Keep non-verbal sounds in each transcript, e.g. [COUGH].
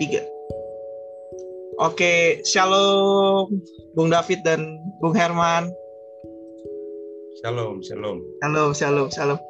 tiga. Oke, shalom Bung David dan Bung Herman. Shalom, shalom. Shalom, shalom, shalom.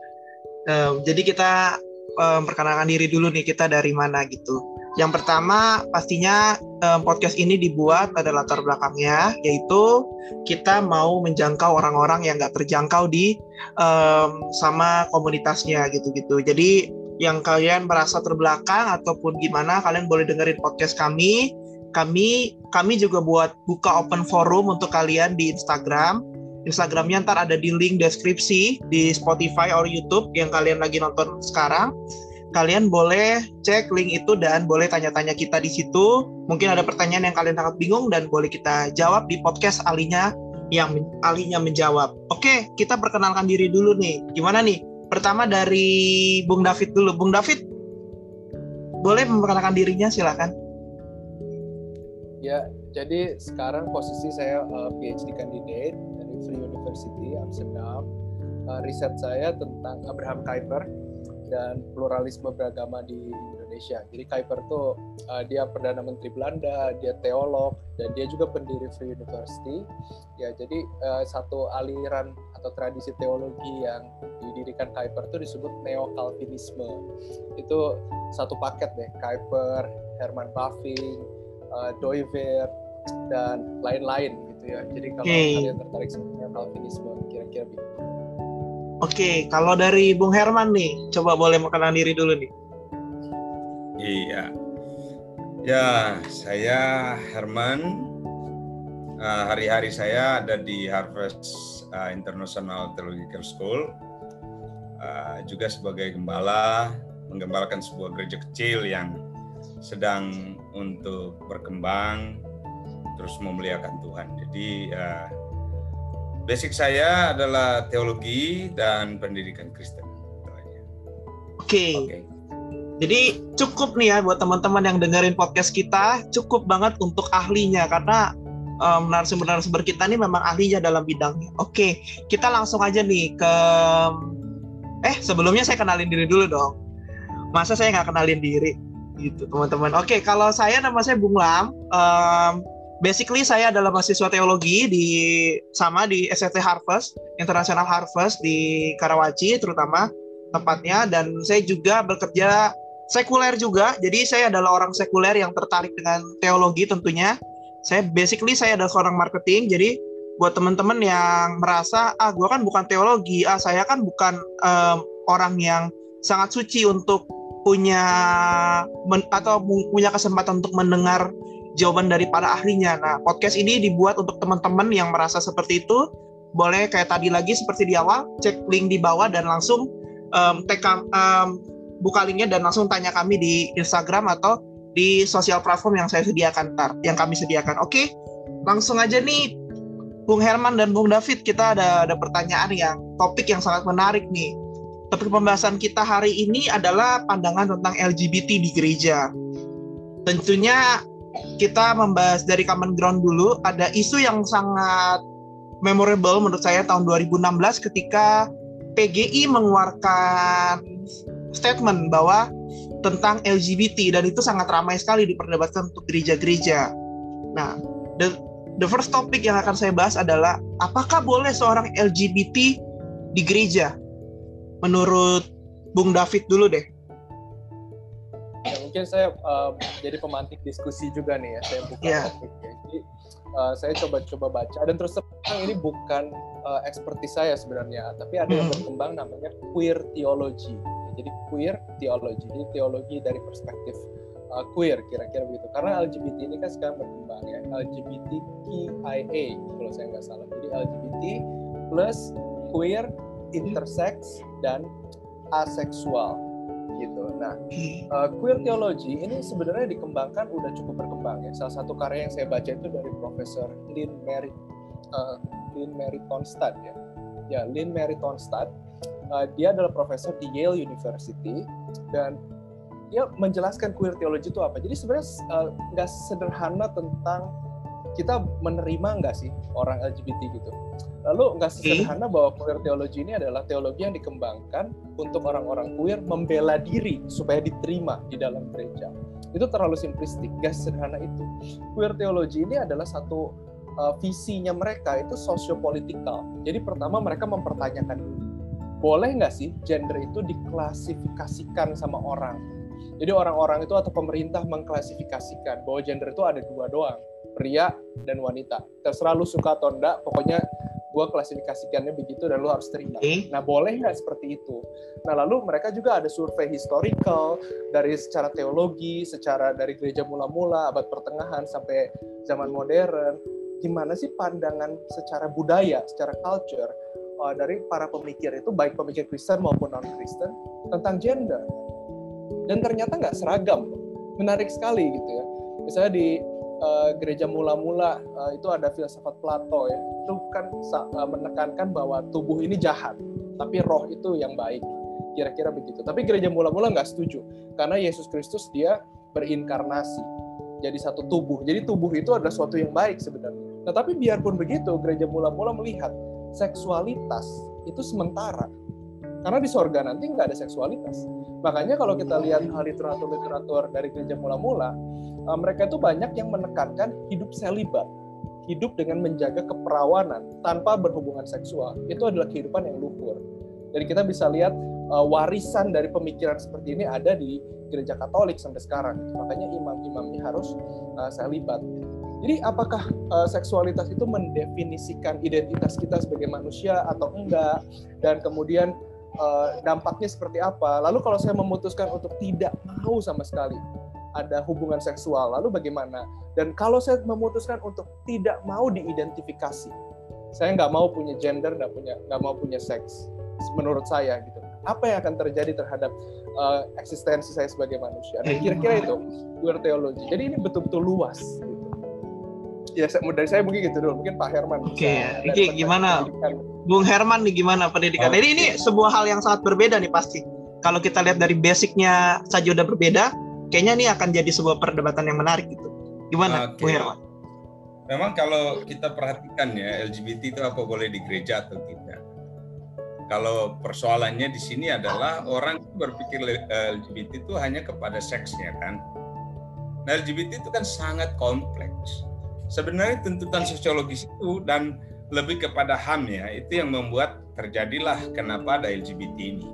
Um, jadi kita um, perkenalkan diri dulu nih kita dari mana gitu. Yang pertama pastinya um, podcast ini dibuat ada latar belakangnya yaitu kita mau menjangkau orang-orang yang nggak terjangkau di um, sama komunitasnya gitu-gitu. Jadi yang kalian merasa terbelakang ataupun gimana kalian boleh dengerin podcast kami. Kami kami juga buat buka open forum untuk kalian di Instagram. Instagramnya ntar ada di link deskripsi di Spotify atau YouTube yang kalian lagi nonton sekarang kalian boleh cek link itu dan boleh tanya-tanya kita di situ. Mungkin ada pertanyaan yang kalian sangat bingung dan boleh kita jawab di podcast alinya yang alinya menjawab. Oke, kita perkenalkan diri dulu nih. Gimana nih? Pertama dari Bung David dulu. Bung David, boleh memperkenalkan dirinya silakan. Ya, jadi sekarang posisi saya uh, PhD candidate dari Free University Amsterdam. Uh, riset saya tentang Abraham Kuyper, dan pluralisme beragama di Indonesia. Jadi Kuiper tuh uh, dia perdana menteri Belanda, dia teolog dan dia juga pendiri Free University. Ya, jadi uh, satu aliran atau tradisi teologi yang didirikan Kuiper itu disebut neo Calvinisme. Itu satu paket deh, Kuiper, Herman Bavinck, uh, Doiver dan lain-lain gitu ya. Jadi kalau okay. kalian tertarik sama neo Calvinisme kira-kira begitu. Oke, kalau dari Bung Herman nih, coba boleh mengenal diri dulu nih. Iya. Ya, saya Herman. Uh, hari-hari saya ada di Harvest uh, International Theological School. Uh, juga sebagai gembala, menggembalakan sebuah gereja kecil yang sedang untuk berkembang, terus memuliakan Tuhan. Jadi uh, Basic saya adalah teologi dan pendidikan Kristen. Oke. Okay. Okay. Jadi cukup nih ya buat teman-teman yang dengerin podcast kita, cukup banget untuk ahlinya karena um, narasumber-narasumber kita ini memang ahlinya dalam bidangnya. Oke, kita langsung aja nih ke eh sebelumnya saya kenalin diri dulu dong. Masa saya nggak kenalin diri gitu teman-teman. Oke, kalau saya nama saya Bung Lam. Um, basically saya adalah mahasiswa teologi di sama di SFT Harvest International Harvest di Karawaci terutama tempatnya dan saya juga bekerja sekuler juga jadi saya adalah orang sekuler yang tertarik dengan teologi tentunya saya basically saya adalah seorang marketing jadi buat teman-teman yang merasa ah gue kan bukan teologi ah saya kan bukan um, orang yang sangat suci untuk punya men, atau punya kesempatan untuk mendengar jawaban dari para ahlinya. Nah, podcast ini dibuat untuk teman-teman yang merasa seperti itu. Boleh kayak tadi lagi seperti di awal, cek link di bawah dan langsung um, tag, um, buka linknya dan langsung tanya kami di Instagram atau di sosial platform yang saya sediakan ntar, yang kami sediakan. Oke, langsung aja nih, Bung Herman dan Bung David, kita ada ada pertanyaan yang topik yang sangat menarik nih. Topik pembahasan kita hari ini adalah pandangan tentang LGBT di gereja. Tentunya kita membahas dari common ground dulu. Ada isu yang sangat memorable menurut saya tahun 2016 ketika PGI mengeluarkan statement bahwa tentang LGBT dan itu sangat ramai sekali diperdebatkan untuk gereja-gereja. Nah, the the first topic yang akan saya bahas adalah apakah boleh seorang LGBT di gereja? Menurut Bung David dulu deh ya, mungkin saya uh, jadi pemantik diskusi juga nih ya saya buka yeah. topik ya. jadi uh, saya coba-coba baca dan terus terang ini bukan uh, ekspertis saya sebenarnya tapi ada yang hmm. berkembang namanya queer theology jadi queer theology jadi teologi dari perspektif uh, queer kira-kira begitu karena LGBT ini kan sekarang berkembang ya LGBTQIA kalau saya nggak salah jadi LGBT plus queer intersex dan aseksual gitu. Nah, uh, queer theology ini sebenarnya dikembangkan udah cukup berkembang ya. Salah satu karya yang saya baca itu dari Profesor Lynn Mary uh, Lynn Mary Tonstad ya. Ya, Lynn Mary Tonstad. Uh, dia adalah profesor di Yale University dan dia menjelaskan queer theology itu apa. Jadi sebenarnya nggak uh, sederhana tentang kita menerima nggak sih orang LGBT gitu. Lalu nggak sederhana bahwa queer teologi ini adalah teologi yang dikembangkan untuk orang-orang queer membela diri supaya diterima di dalam gereja. itu terlalu simplistik, gak sederhana itu. Queer theology ini adalah satu uh, visinya mereka itu sosiopolitikal. Jadi pertama mereka mempertanyakan boleh nggak sih gender itu diklasifikasikan sama orang? Jadi orang-orang itu atau pemerintah mengklasifikasikan bahwa gender itu ada dua doang, pria dan wanita. Terserah lu suka atau enggak, pokoknya gue klasifikasikannya begitu dan lu harus terima. Nah boleh nggak seperti itu? Nah lalu mereka juga ada survei historical dari secara teologi, secara dari gereja mula-mula abad pertengahan sampai zaman modern. Gimana sih pandangan secara budaya, secara culture uh, dari para pemikir itu baik pemikir Kristen maupun non Kristen tentang gender. Dan ternyata nggak seragam. Menarik sekali gitu ya. Misalnya di uh, gereja mula-mula uh, itu ada filsafat Plato ya. Itu kan menekankan bahwa tubuh ini jahat tapi roh itu yang baik. Kira-kira begitu. Tapi gereja mula-mula nggak setuju. Karena Yesus Kristus dia berinkarnasi. Jadi satu tubuh. Jadi tubuh itu adalah suatu yang baik sebenarnya. Nah tapi biarpun begitu gereja mula-mula melihat seksualitas itu sementara karena di sorga nanti nggak ada seksualitas Makanya kalau kita lihat literatur-literatur dari gereja mula-mula, uh, mereka itu banyak yang menekankan hidup selibat, hidup dengan menjaga keperawanan tanpa berhubungan seksual. Itu adalah kehidupan yang luhur. Jadi kita bisa lihat uh, warisan dari pemikiran seperti ini ada di gereja Katolik sampai sekarang. Makanya imam-imamnya harus uh, selibat. Jadi apakah uh, seksualitas itu mendefinisikan identitas kita sebagai manusia atau enggak? Dan kemudian uh, dampaknya seperti apa. Lalu kalau saya memutuskan untuk tidak mau sama sekali ada hubungan seksual, lalu bagaimana? Dan kalau saya memutuskan untuk tidak mau diidentifikasi, saya nggak mau punya gender, nggak punya nggak mau punya seks, menurut saya gitu. Apa yang akan terjadi terhadap uh, eksistensi saya sebagai manusia? Dan kira-kira itu queer theology. Jadi ini betul-betul luas. Gitu. Ya dari saya mungkin gitu dulu. Mungkin Pak Herman. Oke, okay. Iki gimana? Bung Herman nih gimana pendidikan? Okay. Jadi ini sebuah hal yang sangat berbeda nih pasti. Kalau kita lihat dari basicnya saja udah berbeda, kayaknya ini akan jadi sebuah perdebatan yang menarik gitu. Gimana, okay. Bung Herman? Memang kalau kita perhatikan ya LGBT itu apa boleh di gereja atau tidak. Kalau persoalannya di sini adalah orang berpikir LGBT itu hanya kepada seksnya kan. Nah LGBT itu kan sangat kompleks. Sebenarnya tuntutan sosiologis itu dan lebih kepada HAM ya, itu yang membuat terjadilah kenapa ada LGBT ini.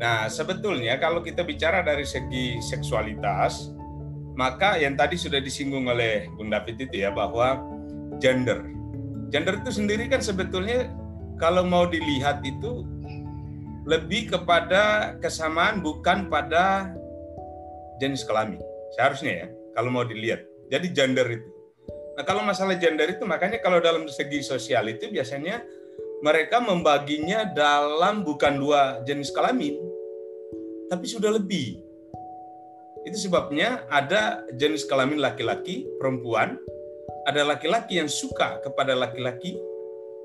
Nah, sebetulnya kalau kita bicara dari segi seksualitas, maka yang tadi sudah disinggung oleh Bung David itu ya bahwa gender. Gender itu sendiri kan sebetulnya kalau mau dilihat itu lebih kepada kesamaan bukan pada jenis kelamin. Seharusnya ya, kalau mau dilihat. Jadi gender itu. Nah, kalau masalah gender itu makanya kalau dalam segi sosial itu biasanya mereka membaginya dalam bukan dua jenis kelamin, tapi sudah lebih. Itu sebabnya ada jenis kelamin laki-laki, perempuan, ada laki-laki yang suka kepada laki-laki,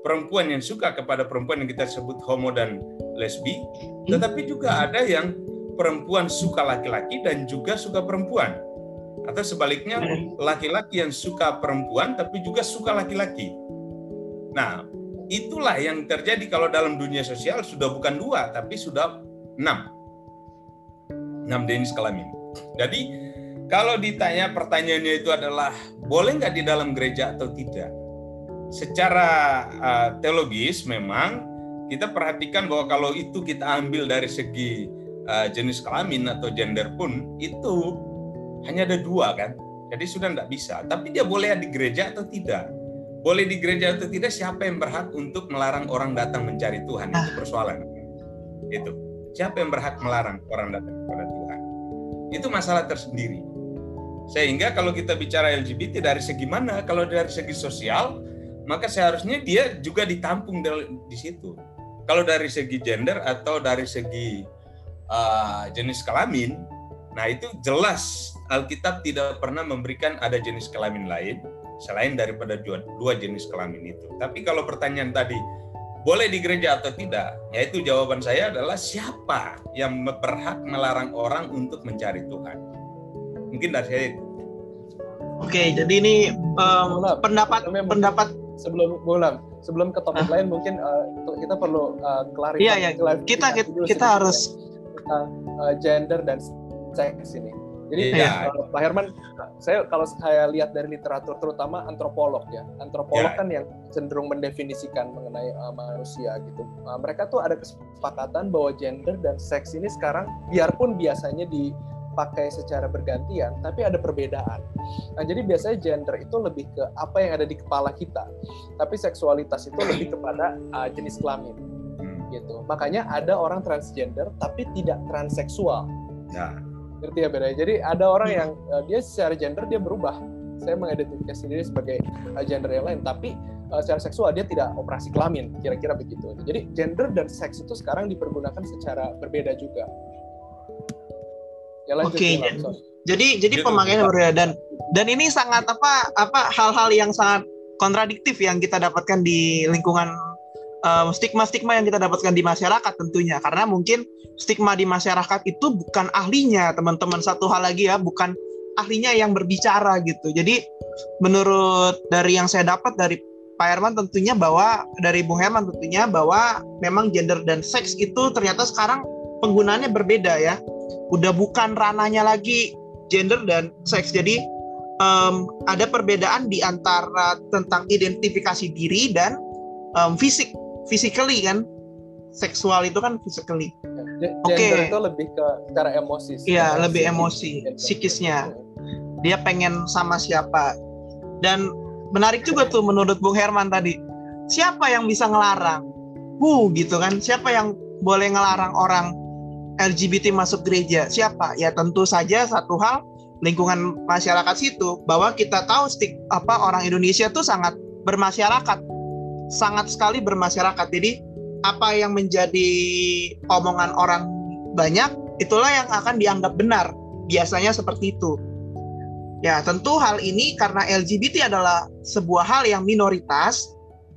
perempuan yang suka kepada perempuan yang kita sebut homo dan lesbi, tetapi juga ada yang perempuan suka laki-laki dan juga suka perempuan. Atau sebaliknya laki-laki yang suka perempuan tapi juga suka laki-laki. Nah, itulah yang terjadi kalau dalam dunia sosial sudah bukan dua tapi sudah enam. Enam jenis kelamin. Jadi kalau ditanya pertanyaannya itu adalah boleh nggak di dalam gereja atau tidak? Secara uh, teologis memang kita perhatikan bahwa kalau itu kita ambil dari segi uh, jenis kelamin atau gender pun itu hanya ada dua kan. Jadi sudah tidak bisa. Tapi dia boleh di gereja atau tidak. Boleh di gereja atau tidak, siapa yang berhak untuk melarang orang datang mencari Tuhan? Itu ah. persoalan. Itu. Siapa yang berhak melarang orang datang kepada Tuhan? Itu masalah tersendiri. Sehingga kalau kita bicara LGBT dari segi mana? Kalau dari segi sosial, maka seharusnya dia juga ditampung di situ. Kalau dari segi gender atau dari segi uh, jenis kelamin, nah itu jelas Alkitab tidak pernah memberikan ada jenis kelamin lain selain daripada dua, dua jenis kelamin itu. Tapi kalau pertanyaan tadi boleh di gereja atau tidak, yaitu jawaban saya adalah siapa yang berhak melarang orang untuk mencari Tuhan. Mungkin dari saya itu. Oke, jadi ini um, pendapat pendapat sebelum bulan sebelum ke topik lain mungkin uh, kita perlu uh, klarifikasi. Iya, iya. Kita kita, kita harus tentang uh, gender dan seks ini Jadi ya. Pak Herman, saya kalau saya lihat dari literatur terutama antropolog ya, antropolog ya. kan yang cenderung mendefinisikan mengenai uh, manusia gitu. Uh, mereka tuh ada kesepakatan bahwa gender dan seks ini sekarang biarpun biasanya dipakai secara bergantian, tapi ada perbedaan. Nah, jadi biasanya gender itu lebih ke apa yang ada di kepala kita, tapi seksualitas itu lebih kepada uh, jenis kelamin hmm. gitu. Makanya ada orang transgender tapi tidak transseksual. Ya ngerti ya beda? Jadi ada orang yang uh, dia secara gender dia berubah. Saya mengidentifikasi sendiri sebagai uh, gender yang lain tapi uh, secara seksual dia tidak operasi kelamin kira-kira begitu. Jadi gender dan seks itu sekarang dipergunakan secara berbeda juga. Ya oke okay. jadi jadi pemakaiannya berbeda. Dan dan ini sangat apa apa hal-hal yang sangat kontradiktif yang kita dapatkan di lingkungan stigma-stigma yang kita dapatkan di masyarakat tentunya. Karena mungkin stigma di masyarakat itu bukan ahlinya teman-teman. Satu hal lagi ya bukan ahlinya yang berbicara gitu. Jadi menurut dari yang saya dapat dari Pak Herman tentunya bahwa dari Bung Herman tentunya bahwa memang gender dan seks itu ternyata sekarang penggunaannya berbeda ya. Udah bukan ranahnya lagi gender dan seks. Jadi um, ada perbedaan di antara tentang identifikasi diri dan um, fisik physically kan seksual itu kan physically Oke. Okay. itu lebih ke secara emosi. Iya, lebih emosi, psikisnya. Dia pengen sama siapa. Dan menarik juga tuh menurut Bung Herman tadi. Siapa yang bisa ngelarang? Hu gitu kan. Siapa yang boleh ngelarang orang LGBT masuk gereja? Siapa? Ya tentu saja satu hal lingkungan masyarakat situ bahwa kita tahu stik apa orang Indonesia tuh sangat bermasyarakat. Sangat sekali bermasyarakat. Jadi apa yang menjadi omongan orang banyak itulah yang akan dianggap benar. Biasanya seperti itu. Ya tentu hal ini karena LGBT adalah sebuah hal yang minoritas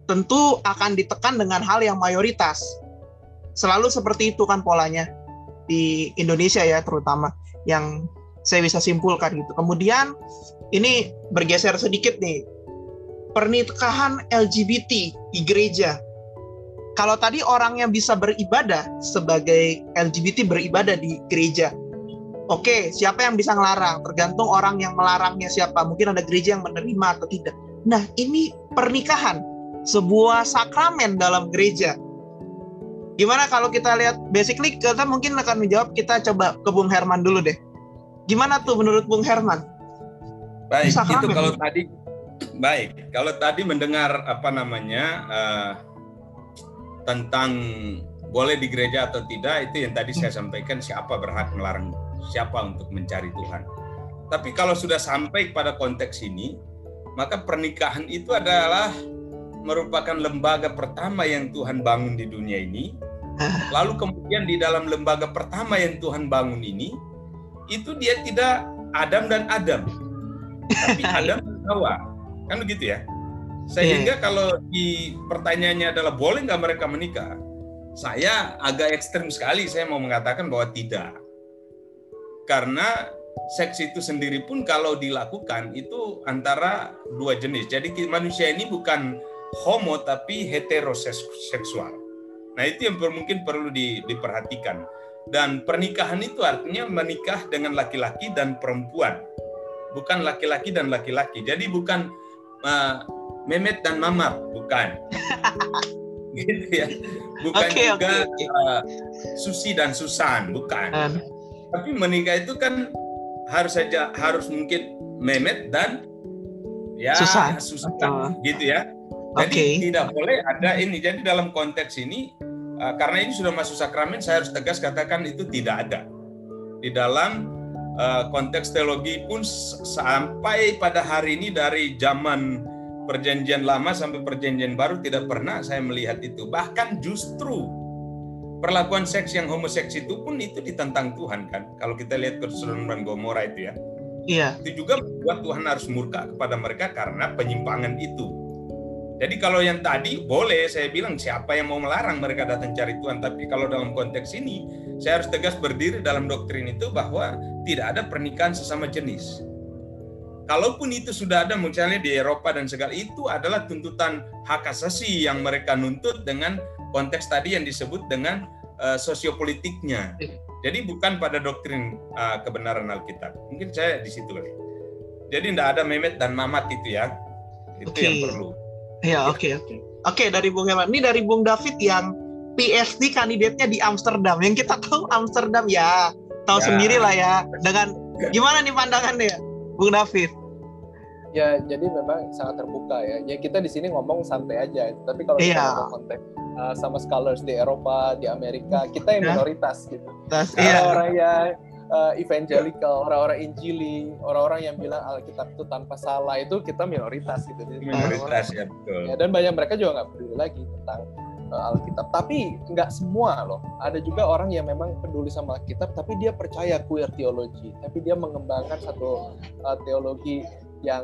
tentu akan ditekan dengan hal yang mayoritas. Selalu seperti itu kan polanya di Indonesia ya terutama yang saya bisa simpulkan gitu. Kemudian ini bergeser sedikit nih pernikahan LGBT di gereja kalau tadi orang yang bisa beribadah sebagai LGBT beribadah di gereja, oke, siapa yang bisa ngelarang? Tergantung orang yang melarangnya siapa. Mungkin ada gereja yang menerima atau tidak. Nah, ini pernikahan, sebuah sakramen dalam gereja. Gimana kalau kita lihat basically kita mungkin akan menjawab kita coba ke Bung Herman dulu deh. Gimana tuh menurut Bung Herman? Baik, sakramen. itu kalau tadi baik. Kalau tadi mendengar apa namanya uh, tentang boleh di gereja atau tidak itu yang tadi saya sampaikan siapa berhak melarang siapa untuk mencari Tuhan. Tapi kalau sudah sampai pada konteks ini, maka pernikahan itu adalah merupakan lembaga pertama yang Tuhan bangun di dunia ini. Lalu kemudian di dalam lembaga pertama yang Tuhan bangun ini, itu dia tidak Adam dan Adam, tapi [LAUGHS] Adam dan Hawa. Kan begitu ya? Sehingga yeah. kalau di pertanyaannya adalah boleh nggak mereka menikah? Saya agak ekstrim sekali saya mau mengatakan bahwa tidak. Karena seks itu sendiri pun kalau dilakukan itu antara dua jenis. Jadi manusia ini bukan homo tapi heteroseksual. Nah itu yang mungkin perlu di, diperhatikan. Dan pernikahan itu artinya menikah dengan laki-laki dan perempuan, bukan laki-laki dan laki-laki. Jadi bukan uh, Memet dan Mamap, bukan. [LAUGHS] gitu ya. Bukan okay, juga okay. Uh, Susi dan Susan, bukan. Uh. Tapi menikah itu kan harus saja harus mungkin Memet dan ya Susan, Susan gitu ya. Jadi okay. tidak boleh ada ini. Jadi dalam konteks ini uh, karena ini sudah masuk sakramen, saya harus tegas katakan itu tidak ada di dalam konteks teologi pun sampai pada hari ini dari zaman perjanjian lama sampai perjanjian baru tidak pernah saya melihat itu. Bahkan justru perlakuan seks yang homoseks itu pun itu ditentang Tuhan kan. Kalau kita lihat keseluruhan dan Gomora itu ya. Iya. Itu juga membuat Tuhan harus murka kepada mereka karena penyimpangan itu. Jadi kalau yang tadi boleh saya bilang siapa yang mau melarang mereka datang cari Tuhan. Tapi kalau dalam konteks ini saya harus tegas berdiri dalam doktrin itu bahwa tidak ada pernikahan sesama jenis kalaupun itu sudah ada misalnya di Eropa dan segala itu adalah tuntutan hak asasi yang mereka nuntut dengan konteks tadi yang disebut dengan uh, sosiopolitiknya. Jadi bukan pada doktrin uh, kebenaran Alkitab. Mungkin saya di situ kali. Jadi tidak ada Mehmet dan Mamat itu ya. Itu okay. yang perlu. Ya, oke okay, oke. Okay. Oke, okay, dari Bung Herman. Ini dari Bung David yang PhD kandidatnya di Amsterdam. Yang kita tahu Amsterdam ya, tahu ya. sendiri lah ya. Dengan gimana nih pandangannya, Bung David? Ya, jadi memang sangat terbuka ya. Ya kita di sini ngomong santai aja. Tapi kalau yeah. kita ngomong konteks uh, sama scholars di Eropa, di Amerika, kita yang minoritas gitu. Iya. Orang yang uh, evangelical, orang-orang Injili, orang-orang yang bilang Alkitab itu tanpa salah itu kita minoritas gitu. Minoritas ya betul. Ya, dan banyak mereka juga nggak peduli lagi tentang uh, Alkitab. Tapi nggak semua loh. Ada juga orang yang memang peduli sama Alkitab, tapi dia percaya queer teologi, tapi dia mengembangkan satu uh, teologi yang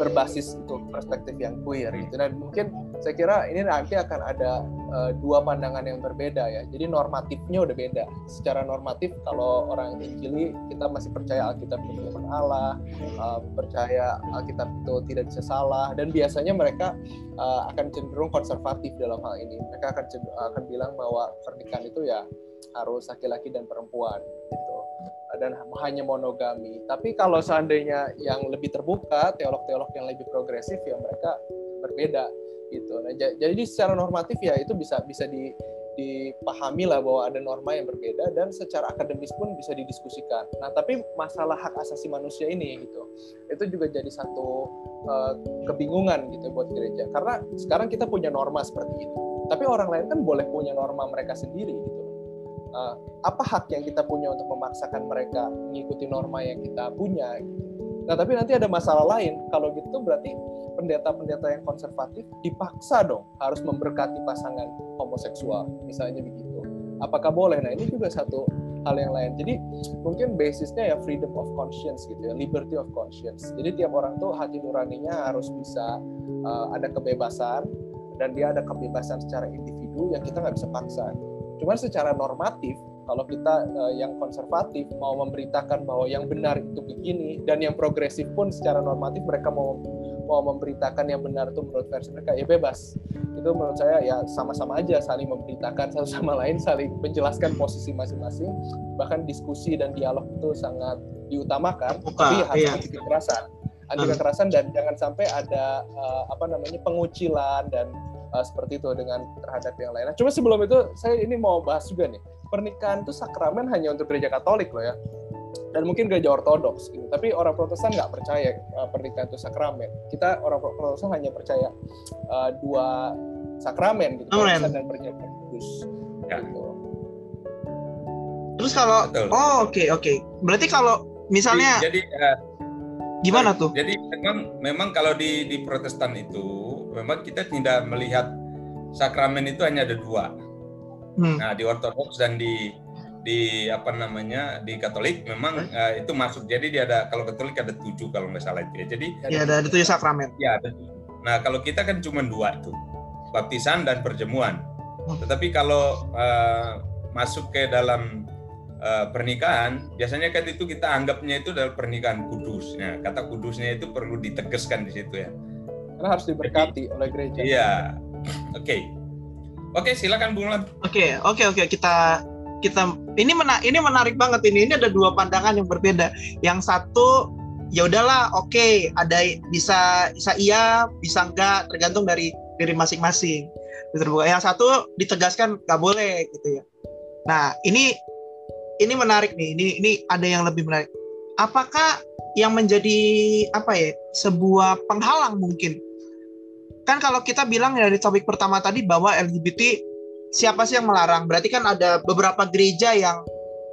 berbasis untuk perspektif yang queer gitu. Dan mungkin saya kira ini nanti akan ada uh, dua pandangan yang berbeda ya. Jadi normatifnya udah beda. Secara normatif kalau orang Injili kita masih percaya Alkitab itu Allah uh, percaya Alkitab itu tidak bisa salah. Dan biasanya mereka uh, akan cenderung konservatif dalam hal ini. Mereka akan akan bilang bahwa pernikahan itu ya harus laki-laki dan perempuan gitu dan hanya monogami. Tapi kalau seandainya yang lebih terbuka, teolog-teolog yang lebih progresif ya mereka berbeda gitu. Nah, jadi secara normatif ya itu bisa bisa di dipahami lah bahwa ada norma yang berbeda dan secara akademis pun bisa didiskusikan. Nah, tapi masalah hak asasi manusia ini gitu, itu juga jadi satu uh, kebingungan gitu buat gereja. Karena sekarang kita punya norma seperti itu, tapi orang lain kan boleh punya norma mereka sendiri gitu uh, apa hak yang kita punya untuk memaksakan mereka mengikuti norma yang kita punya gitu. Nah, tapi nanti ada masalah lain. Kalau gitu berarti pendeta-pendeta yang konservatif dipaksa dong harus memberkati pasangan homoseksual, misalnya begitu. Apakah boleh? Nah, ini juga satu hal yang lain. Jadi mungkin basisnya ya freedom of conscience gitu ya, liberty of conscience. Jadi tiap orang tuh hati nuraninya harus bisa uh, ada kebebasan dan dia ada kebebasan secara individu yang kita nggak bisa paksa. Cuman secara normatif, kalau kita uh, yang konservatif mau memberitakan bahwa yang benar itu begini dan yang progresif pun secara normatif mereka mau mau memberitakan yang benar itu menurut versi mereka ya bebas. Itu menurut saya ya sama-sama aja saling memberitakan [LAUGHS] satu sama lain saling menjelaskan posisi masing-masing. Bahkan diskusi dan dialog itu sangat diutamakan Buka, tapi harus iya. anti kekerasan. Anti kekerasan dan jangan sampai ada uh, apa namanya pengucilan dan uh, seperti itu dengan terhadap yang lain. Nah, cuma sebelum itu saya ini mau bahas juga nih. Pernikahan itu sakramen hanya untuk gereja Katolik loh ya. Dan mungkin gereja Ortodoks gitu. Tapi orang Protestan nggak percaya uh, pernikahan itu sakramen. Kita orang Protestan hanya percaya uh, dua sakramen gitu, Protestan dan perjanjian kudus. Ya. Gitu. Terus kalau Betul. oh oke okay, oke. Okay. Berarti kalau misalnya jadi, jadi uh, gimana tuh? Jadi memang memang kalau di di Protestan itu memang kita tidak melihat sakramen itu hanya ada dua. Hmm. Nah di Ortodoks dan di di apa namanya di Katolik memang hmm. uh, itu masuk. Jadi dia ada kalau Katolik ada tujuh kalau nggak salah itu ya. Jadi ya ada, ada tujuh sakramen. Ya ada. Nah kalau kita kan cuma dua tuh, baptisan dan perjamuan. Hmm. Tetapi kalau uh, masuk ke dalam uh, pernikahan, biasanya kan itu kita anggapnya itu adalah pernikahan kudus. Nah, kata kudusnya itu perlu ditegaskan di situ ya karena harus diberkati Jadi, oleh gereja. Iya. Oke. Okay. Oke, okay, silakan Bung Lam. Oke, okay, oke, okay, oke. Okay. Kita kita ini mena, ini menarik banget ini. Ini ada dua pandangan yang berbeda. Yang satu ya udahlah, oke, okay, ada bisa bisa iya, bisa enggak, tergantung dari dari masing-masing. Yang satu ditegaskan nggak boleh gitu ya. Nah, ini ini menarik nih. Ini ini ada yang lebih menarik. Apakah yang menjadi apa ya sebuah penghalang mungkin kan kalau kita bilang dari topik pertama tadi bahwa LGBT siapa sih yang melarang? Berarti kan ada beberapa gereja yang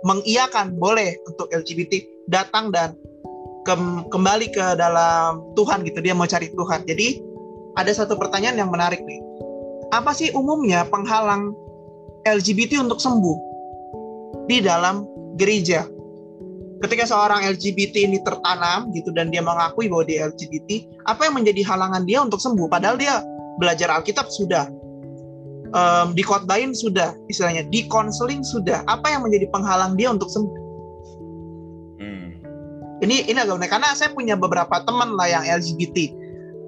mengiyakan boleh untuk LGBT datang dan kembali ke dalam Tuhan gitu. Dia mau cari Tuhan. Jadi ada satu pertanyaan yang menarik nih. Apa sih umumnya penghalang LGBT untuk sembuh di dalam gereja? Ketika seorang LGBT ini tertanam gitu dan dia mengakui bahwa dia LGBT, apa yang menjadi halangan dia untuk sembuh? Padahal dia belajar Alkitab sudah, um, dikotbain sudah, istilahnya di konseling sudah. Apa yang menjadi penghalang dia untuk sembuh? Hmm. Ini ini agak menarik karena saya punya beberapa teman lah yang LGBT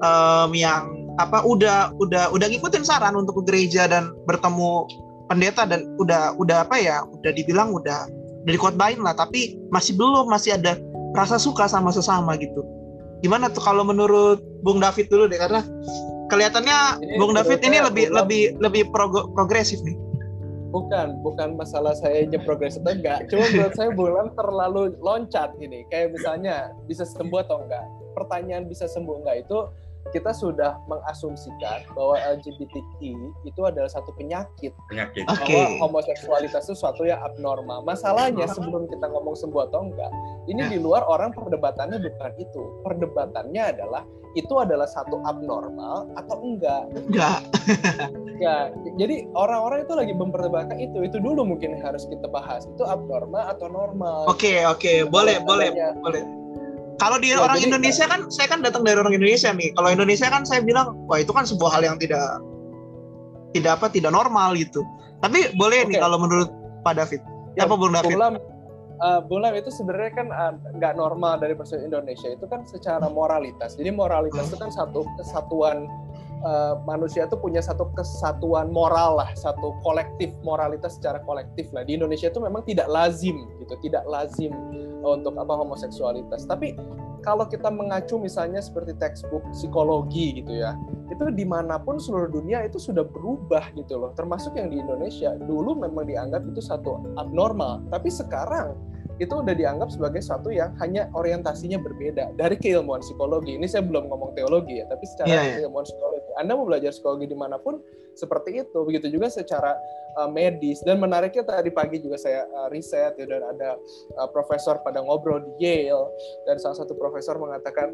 um, yang apa udah udah udah ngikutin saran untuk ke gereja dan bertemu pendeta dan udah udah apa ya udah dibilang udah udah dikotbahin lah tapi masih belum masih ada rasa suka sama sesama gitu. Gimana tuh kalau menurut Bung David dulu deh karena kelihatannya ini Bung David ini lebih lebih lebih progresif nih. Bukan bukan masalah saya aja progresif enggak. Cuma menurut saya bulan terlalu loncat ini. Kayak misalnya bisa sembuh atau enggak? Pertanyaan bisa sembuh enggak? Itu kita sudah mengasumsikan bahwa LGBTQ itu adalah satu penyakit. Penyakit. Bahwa okay. homoseksualitas itu suatu yang abnormal. Masalahnya sebelum kita ngomong sembuh atau enggak, ini di luar orang perdebatannya bukan itu. Perdebatannya adalah itu adalah satu abnormal atau enggak. Enggak. [LAUGHS] ya, jadi orang-orang itu lagi memperdebatkan itu. Itu dulu mungkin harus kita bahas. Itu abnormal atau normal. Oke, okay, oke. Okay. Boleh, boleh, boleh kalau di ya, orang Indonesia kan, saya kan datang dari orang Indonesia nih. Kalau Indonesia kan saya bilang, wah itu kan sebuah hal yang tidak tidak apa tidak normal gitu. Tapi boleh okay. nih kalau menurut Pak David. Ya, apa Bung David? Bulam, uh, Bulam itu sebenarnya kan uh, nggak uh, normal dari perspektif Indonesia itu kan secara moralitas. Jadi moralitas itu kan satu kesatuan uh, manusia itu punya satu kesatuan moral lah, satu kolektif moralitas secara kolektif lah. Di Indonesia itu memang tidak lazim gitu, tidak lazim untuk apa homoseksualitas. Tapi kalau kita mengacu misalnya seperti textbook psikologi gitu ya, itu di mana pun seluruh dunia itu sudah berubah gitu loh. Termasuk yang di Indonesia dulu memang dianggap itu satu abnormal, tapi sekarang itu udah dianggap sebagai sesuatu yang hanya orientasinya berbeda dari keilmuan psikologi. Ini saya belum ngomong teologi ya, tapi secara yeah, yeah. keilmuan psikologi. Anda mau belajar psikologi di mana pun seperti itu. Begitu juga secara uh, medis. Dan menariknya tadi pagi juga saya uh, riset ya, dan ada uh, profesor pada ngobrol di Yale dan salah satu profesor mengatakan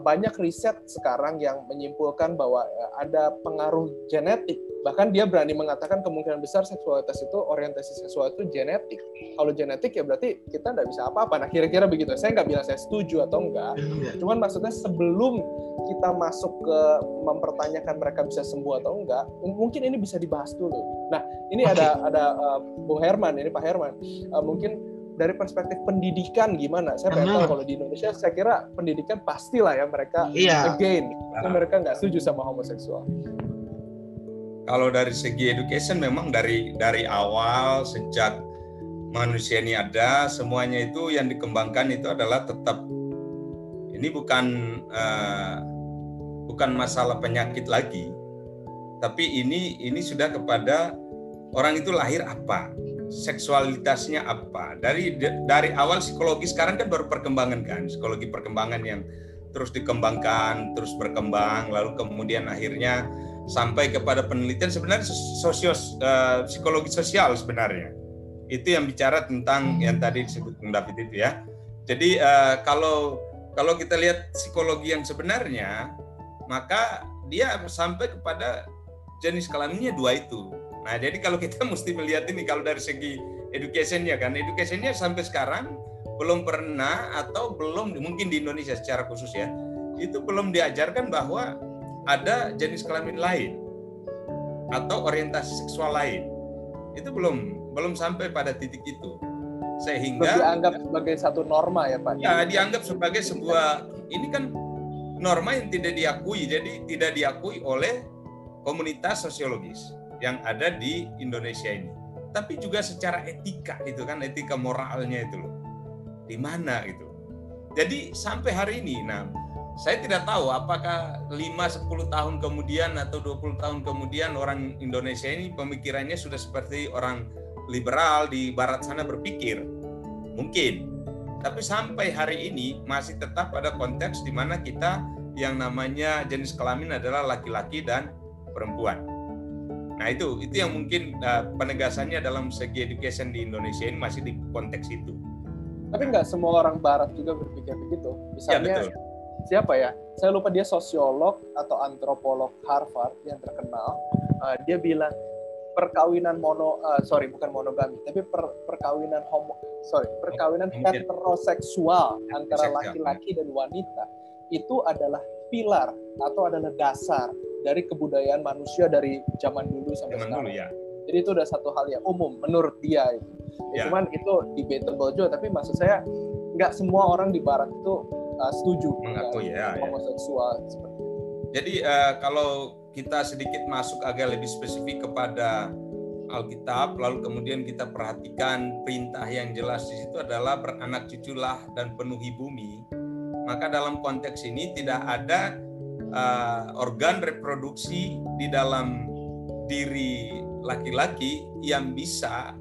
banyak riset sekarang yang menyimpulkan bahwa uh, ada pengaruh genetik. Bahkan dia berani mengatakan kemungkinan besar seksualitas itu orientasi seksual itu genetik. Kalau genetik ya berarti kita nggak bisa apa-apa. Nah kira-kira begitu. Saya nggak bilang saya setuju atau enggak iya. cuman maksudnya sebelum kita masuk ke mempertanyakan mereka bisa sembuh atau enggak mungkin ini bisa dibahas dulu. Nah ini okay. ada ada uh, Bung Herman ini Pak Herman. Uh, mungkin dari perspektif pendidikan gimana? Saya pengen tahu kalau di Indonesia saya kira pendidikan pastilah ya mereka iya. again mereka nggak setuju sama homoseksual kalau dari segi education memang dari dari awal sejak manusia ini ada semuanya itu yang dikembangkan itu adalah tetap ini bukan uh, bukan masalah penyakit lagi tapi ini ini sudah kepada orang itu lahir apa seksualitasnya apa? Dari dari awal psikologi sekarang kan baru perkembangan kan? Psikologi perkembangan yang terus dikembangkan terus berkembang lalu kemudian akhirnya sampai kepada penelitian. Sebenarnya sosio uh, psikologi sosial sebenarnya. Itu yang bicara tentang yang tadi disebut Bung David itu ya. Jadi uh, kalau kalau kita lihat psikologi yang sebenarnya maka dia sampai kepada jenis kelaminnya dua itu nah jadi kalau kita [LAUGHS] mesti melihat ini kalau dari segi educationnya kan educationnya sampai sekarang belum pernah atau belum mungkin di Indonesia secara khusus ya itu belum diajarkan bahwa ada jenis kelamin lain atau orientasi seksual lain. Itu belum belum sampai pada titik itu. Sehingga dianggap sebagai satu norma ya pak? Ya dianggap sebagai sebuah ini kan norma yang tidak diakui jadi tidak diakui oleh komunitas sosiologis yang ada di Indonesia ini tapi juga secara etika itu kan etika moralnya itu loh di mana itu jadi sampai hari ini nah saya tidak tahu apakah 5-10 tahun kemudian atau 20 tahun kemudian orang Indonesia ini pemikirannya sudah seperti orang liberal di barat sana berpikir. Mungkin. Tapi sampai hari ini masih tetap pada konteks di mana kita yang namanya jenis kelamin adalah laki-laki dan perempuan. Nah itu itu yang mungkin uh, penegasannya dalam segi education di Indonesia ini masih di konteks itu. Tapi nggak semua orang Barat juga berpikir begitu. Ya, Misalnya ya, betul siapa ya? Saya lupa dia sosiolog atau antropolog Harvard yang terkenal. Uh, dia bilang perkawinan mono uh, sorry bukan monogami tapi per, perkawinan homo sorry perkawinan heteroseksual antara laki-laki dan wanita itu adalah pilar atau adalah dasar dari kebudayaan manusia dari zaman dulu sampai zaman sekarang. Dulu, ya. Jadi itu udah satu hal yang umum menurut dia itu. Ya. Cuman itu debatable juga tapi maksud saya nggak semua orang di barat itu uh, setuju mengakui ya, ya, homoseksual ya. seperti itu. Jadi uh, kalau kita sedikit masuk agak lebih spesifik kepada Alkitab, lalu kemudian kita perhatikan perintah yang jelas di situ adalah beranak cuculah dan penuhi bumi, maka dalam konteks ini tidak ada uh, organ reproduksi di dalam diri laki-laki yang bisa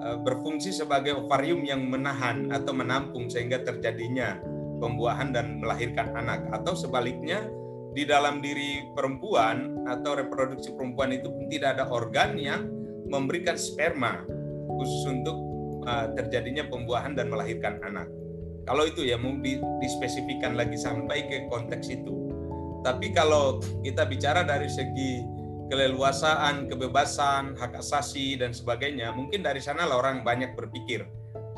uh, berfungsi sebagai ovarium yang menahan atau menampung sehingga terjadinya pembuahan dan melahirkan anak atau sebaliknya di dalam diri perempuan atau reproduksi perempuan itu pun tidak ada organ yang memberikan sperma khusus untuk uh, terjadinya pembuahan dan melahirkan anak. Kalau itu ya mau di, dispesifikan lagi sampai ke konteks itu. Tapi kalau kita bicara dari segi keleluasaan, kebebasan, hak asasi dan sebagainya, mungkin dari sana lah orang banyak berpikir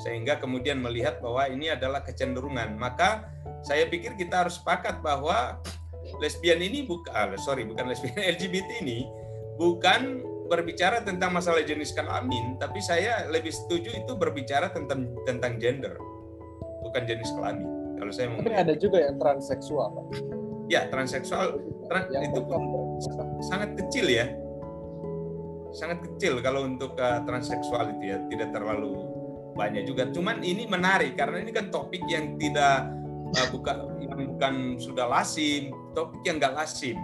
sehingga kemudian melihat bahwa ini adalah kecenderungan. Maka saya pikir kita harus sepakat bahwa lesbian ini bukan ah, sorry bukan lesbian [LAUGHS] LGBT ini bukan berbicara tentang masalah jenis kelamin, tapi saya lebih setuju itu berbicara tentang tentang gender, bukan jenis kelamin. Kalau saya mau. Tapi ada juga yang transseksual, Pak. Ya, transseksual trans, itu pun sangat kecil ya, sangat kecil kalau untuk uh, transseksual itu ya, tidak terlalu banyak juga. Cuman ini menarik karena ini kan topik yang tidak uh, bukan yang bukan sudah lasim, topik yang nggak lasim,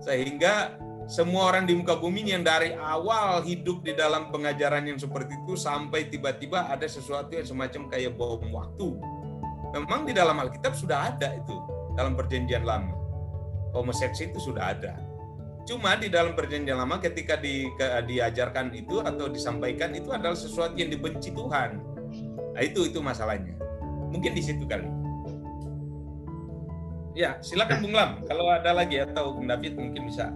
sehingga semua orang di muka bumi yang dari awal hidup di dalam pengajaran yang seperti itu sampai tiba-tiba ada sesuatu yang semacam kayak bom waktu. Memang di dalam Alkitab sudah ada itu dalam perjanjian lama. Homoseksi itu sudah ada. Cuma di dalam perjanjian lama ketika di, ke, diajarkan itu atau disampaikan itu adalah sesuatu yang dibenci Tuhan. Nah, itu itu masalahnya. Mungkin di situ kali. Ya, silakan Bung Lam. Kalau ada lagi atau Bung David mungkin bisa.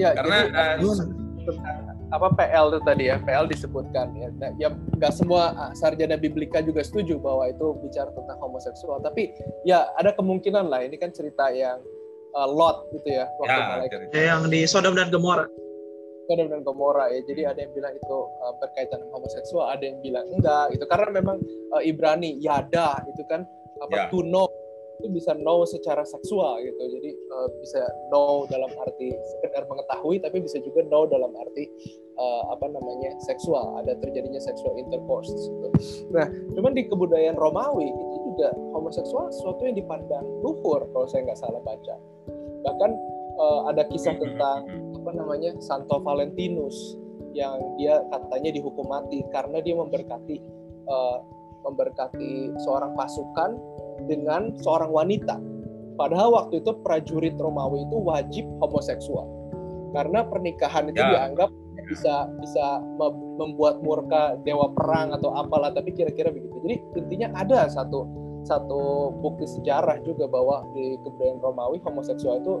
Ya, karena jadi, uh, apa PL itu tadi ya, PL disebutkan ya. Nah, ya nggak semua ah, sarjana biblika juga setuju bahwa itu bicara tentang homoseksual, tapi ya ada kemungkinan lah. Ini kan cerita yang uh, Lot gitu ya, waktu ya, ya, yang di Sodom dan Gomora. Sodom dan Gomora ya. Jadi ada yang bilang itu uh, berkaitan dengan homoseksual, ada yang bilang enggak. Itu karena memang uh, Ibrani Yada itu kan apa ya. tuno itu bisa know secara seksual gitu. Jadi uh, bisa know dalam arti sekedar mengetahui tapi bisa juga know dalam arti uh, apa namanya seksual. Ada terjadinya seksual intercourse gitu. nah cuman di kebudayaan Romawi itu juga homoseksual sesuatu yang dipandang luhur kalau saya nggak salah baca. Bahkan uh, ada kisah tentang apa namanya Santo Valentinus yang dia katanya dihukum mati karena dia memberkati uh, memberkati seorang pasukan dengan seorang wanita. Padahal waktu itu prajurit Romawi itu wajib homoseksual. Karena pernikahan itu ya. dianggap bisa bisa membuat murka dewa perang atau apalah tapi kira-kira begitu. Jadi intinya ada satu satu bukti sejarah juga bahwa di kebudayaan Romawi homoseksual itu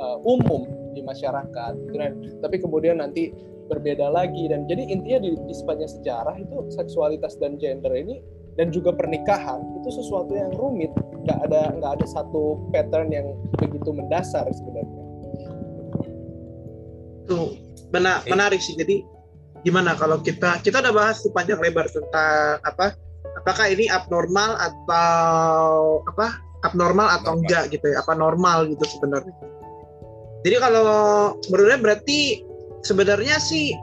uh, umum di masyarakat. Dan, tapi kemudian nanti berbeda lagi dan jadi intinya di, di sepanjang sejarah itu seksualitas dan gender ini dan juga pernikahan itu sesuatu yang rumit. Nggak ada nggak ada satu pattern yang begitu mendasar sebenarnya. Tuh benar menarik sih. Jadi gimana kalau kita kita udah bahas tuh panjang lebar tentang apa apakah ini abnormal atau apa abnormal atau enggak gitu ya apa normal gitu sebenarnya. Jadi kalau menurutnya berarti sebenarnya sih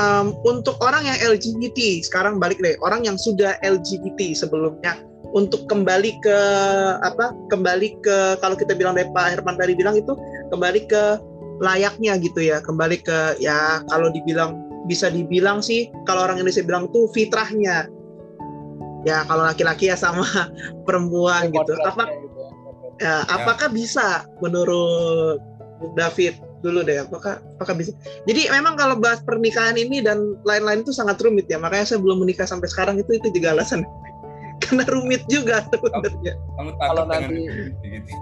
um, untuk orang yang LGBT sekarang balik deh. Orang yang sudah LGBT sebelumnya untuk kembali ke apa kembali ke kalau kita bilang dari Pak Herman tadi bilang itu kembali ke layaknya gitu ya. Kembali ke ya kalau dibilang bisa dibilang sih kalau orang Indonesia bilang tuh fitrahnya. Ya kalau laki-laki ya sama [LAUGHS] perempuan gitu. apa gitu ya. ya, apakah bisa menurut David dulu deh apakah apakah bisa? Jadi memang kalau bahas pernikahan ini dan lain-lain itu sangat rumit ya makanya saya belum menikah sampai sekarang itu itu juga alasan. [LAUGHS] Karena rumit juga sebenarnya. Kalau nanti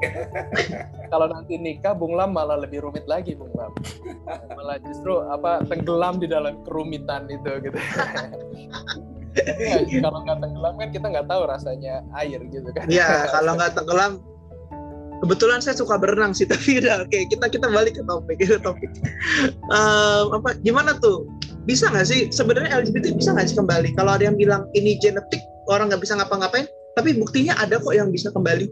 [LAUGHS] kalau nanti nikah Bung Lam malah lebih rumit lagi Bung Lam. Malah justru apa tenggelam di dalam kerumitan itu gitu. [LAUGHS] Tapi kalau nggak tenggelam kan kita nggak tahu rasanya air gitu kan. Iya, kalau nggak tenggelam kebetulan saya suka berenang sih [LAUGHS] tapi udah oke kita kita balik ke topik ke topik. Um, apa gimana tuh? Bisa nggak sih sebenarnya LGBT bisa nggak sih kembali? Kalau ada yang bilang ini genetik orang nggak bisa ngapa-ngapain tapi buktinya ada kok yang bisa kembali.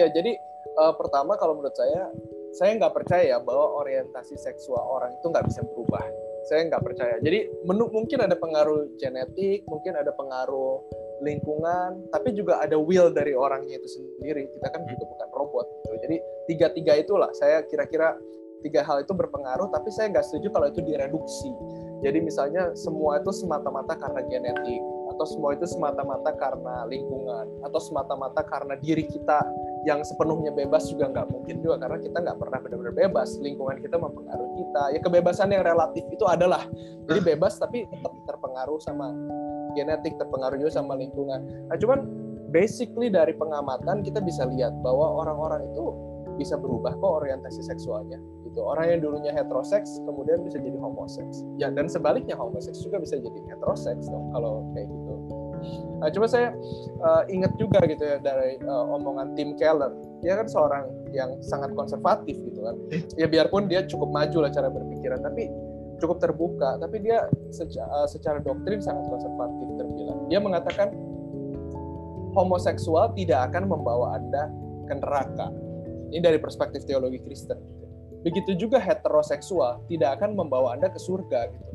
Ya jadi uh, pertama kalau menurut saya saya nggak percaya bahwa orientasi seksual orang itu nggak bisa berubah. Saya nggak percaya. Jadi mungkin ada pengaruh genetik, mungkin ada pengaruh lingkungan, tapi juga ada will dari orangnya itu sendiri. Kita kan juga bukan robot. Gitu. Jadi tiga-tiga itulah saya kira-kira tiga hal itu berpengaruh, tapi saya nggak setuju kalau itu direduksi. Jadi misalnya semua itu semata-mata karena genetik, atau semua itu semata-mata karena lingkungan, atau semata-mata karena diri kita yang sepenuhnya bebas juga nggak mungkin juga karena kita nggak pernah benar-benar bebas. Lingkungan kita mempengaruhi kita. Ya kebebasan yang relatif itu adalah. Jadi hmm. bebas tapi tetap terpengaruh sama genetik terpengaruh juga sama lingkungan. Nah cuman basically dari pengamatan kita bisa lihat bahwa orang-orang itu bisa berubah kok orientasi seksualnya. Gitu. Orang yang dulunya heteroseks kemudian bisa jadi homoseks. Ya dan sebaliknya homoseks juga bisa jadi heteroseks dong kalau kayak gitu Nah, coba saya uh, ingat juga gitu ya dari uh, omongan Tim Keller. Dia kan seorang yang sangat konservatif gitu kan. Ya biarpun dia cukup maju lah cara berpikiran, tapi cukup terbuka. Tapi dia secara, uh, secara doktrin sangat konservatif terbilang. Dia mengatakan homoseksual tidak akan membawa anda ke neraka. Ini dari perspektif teologi Kristen. Gitu. Begitu juga heteroseksual tidak akan membawa anda ke surga gitu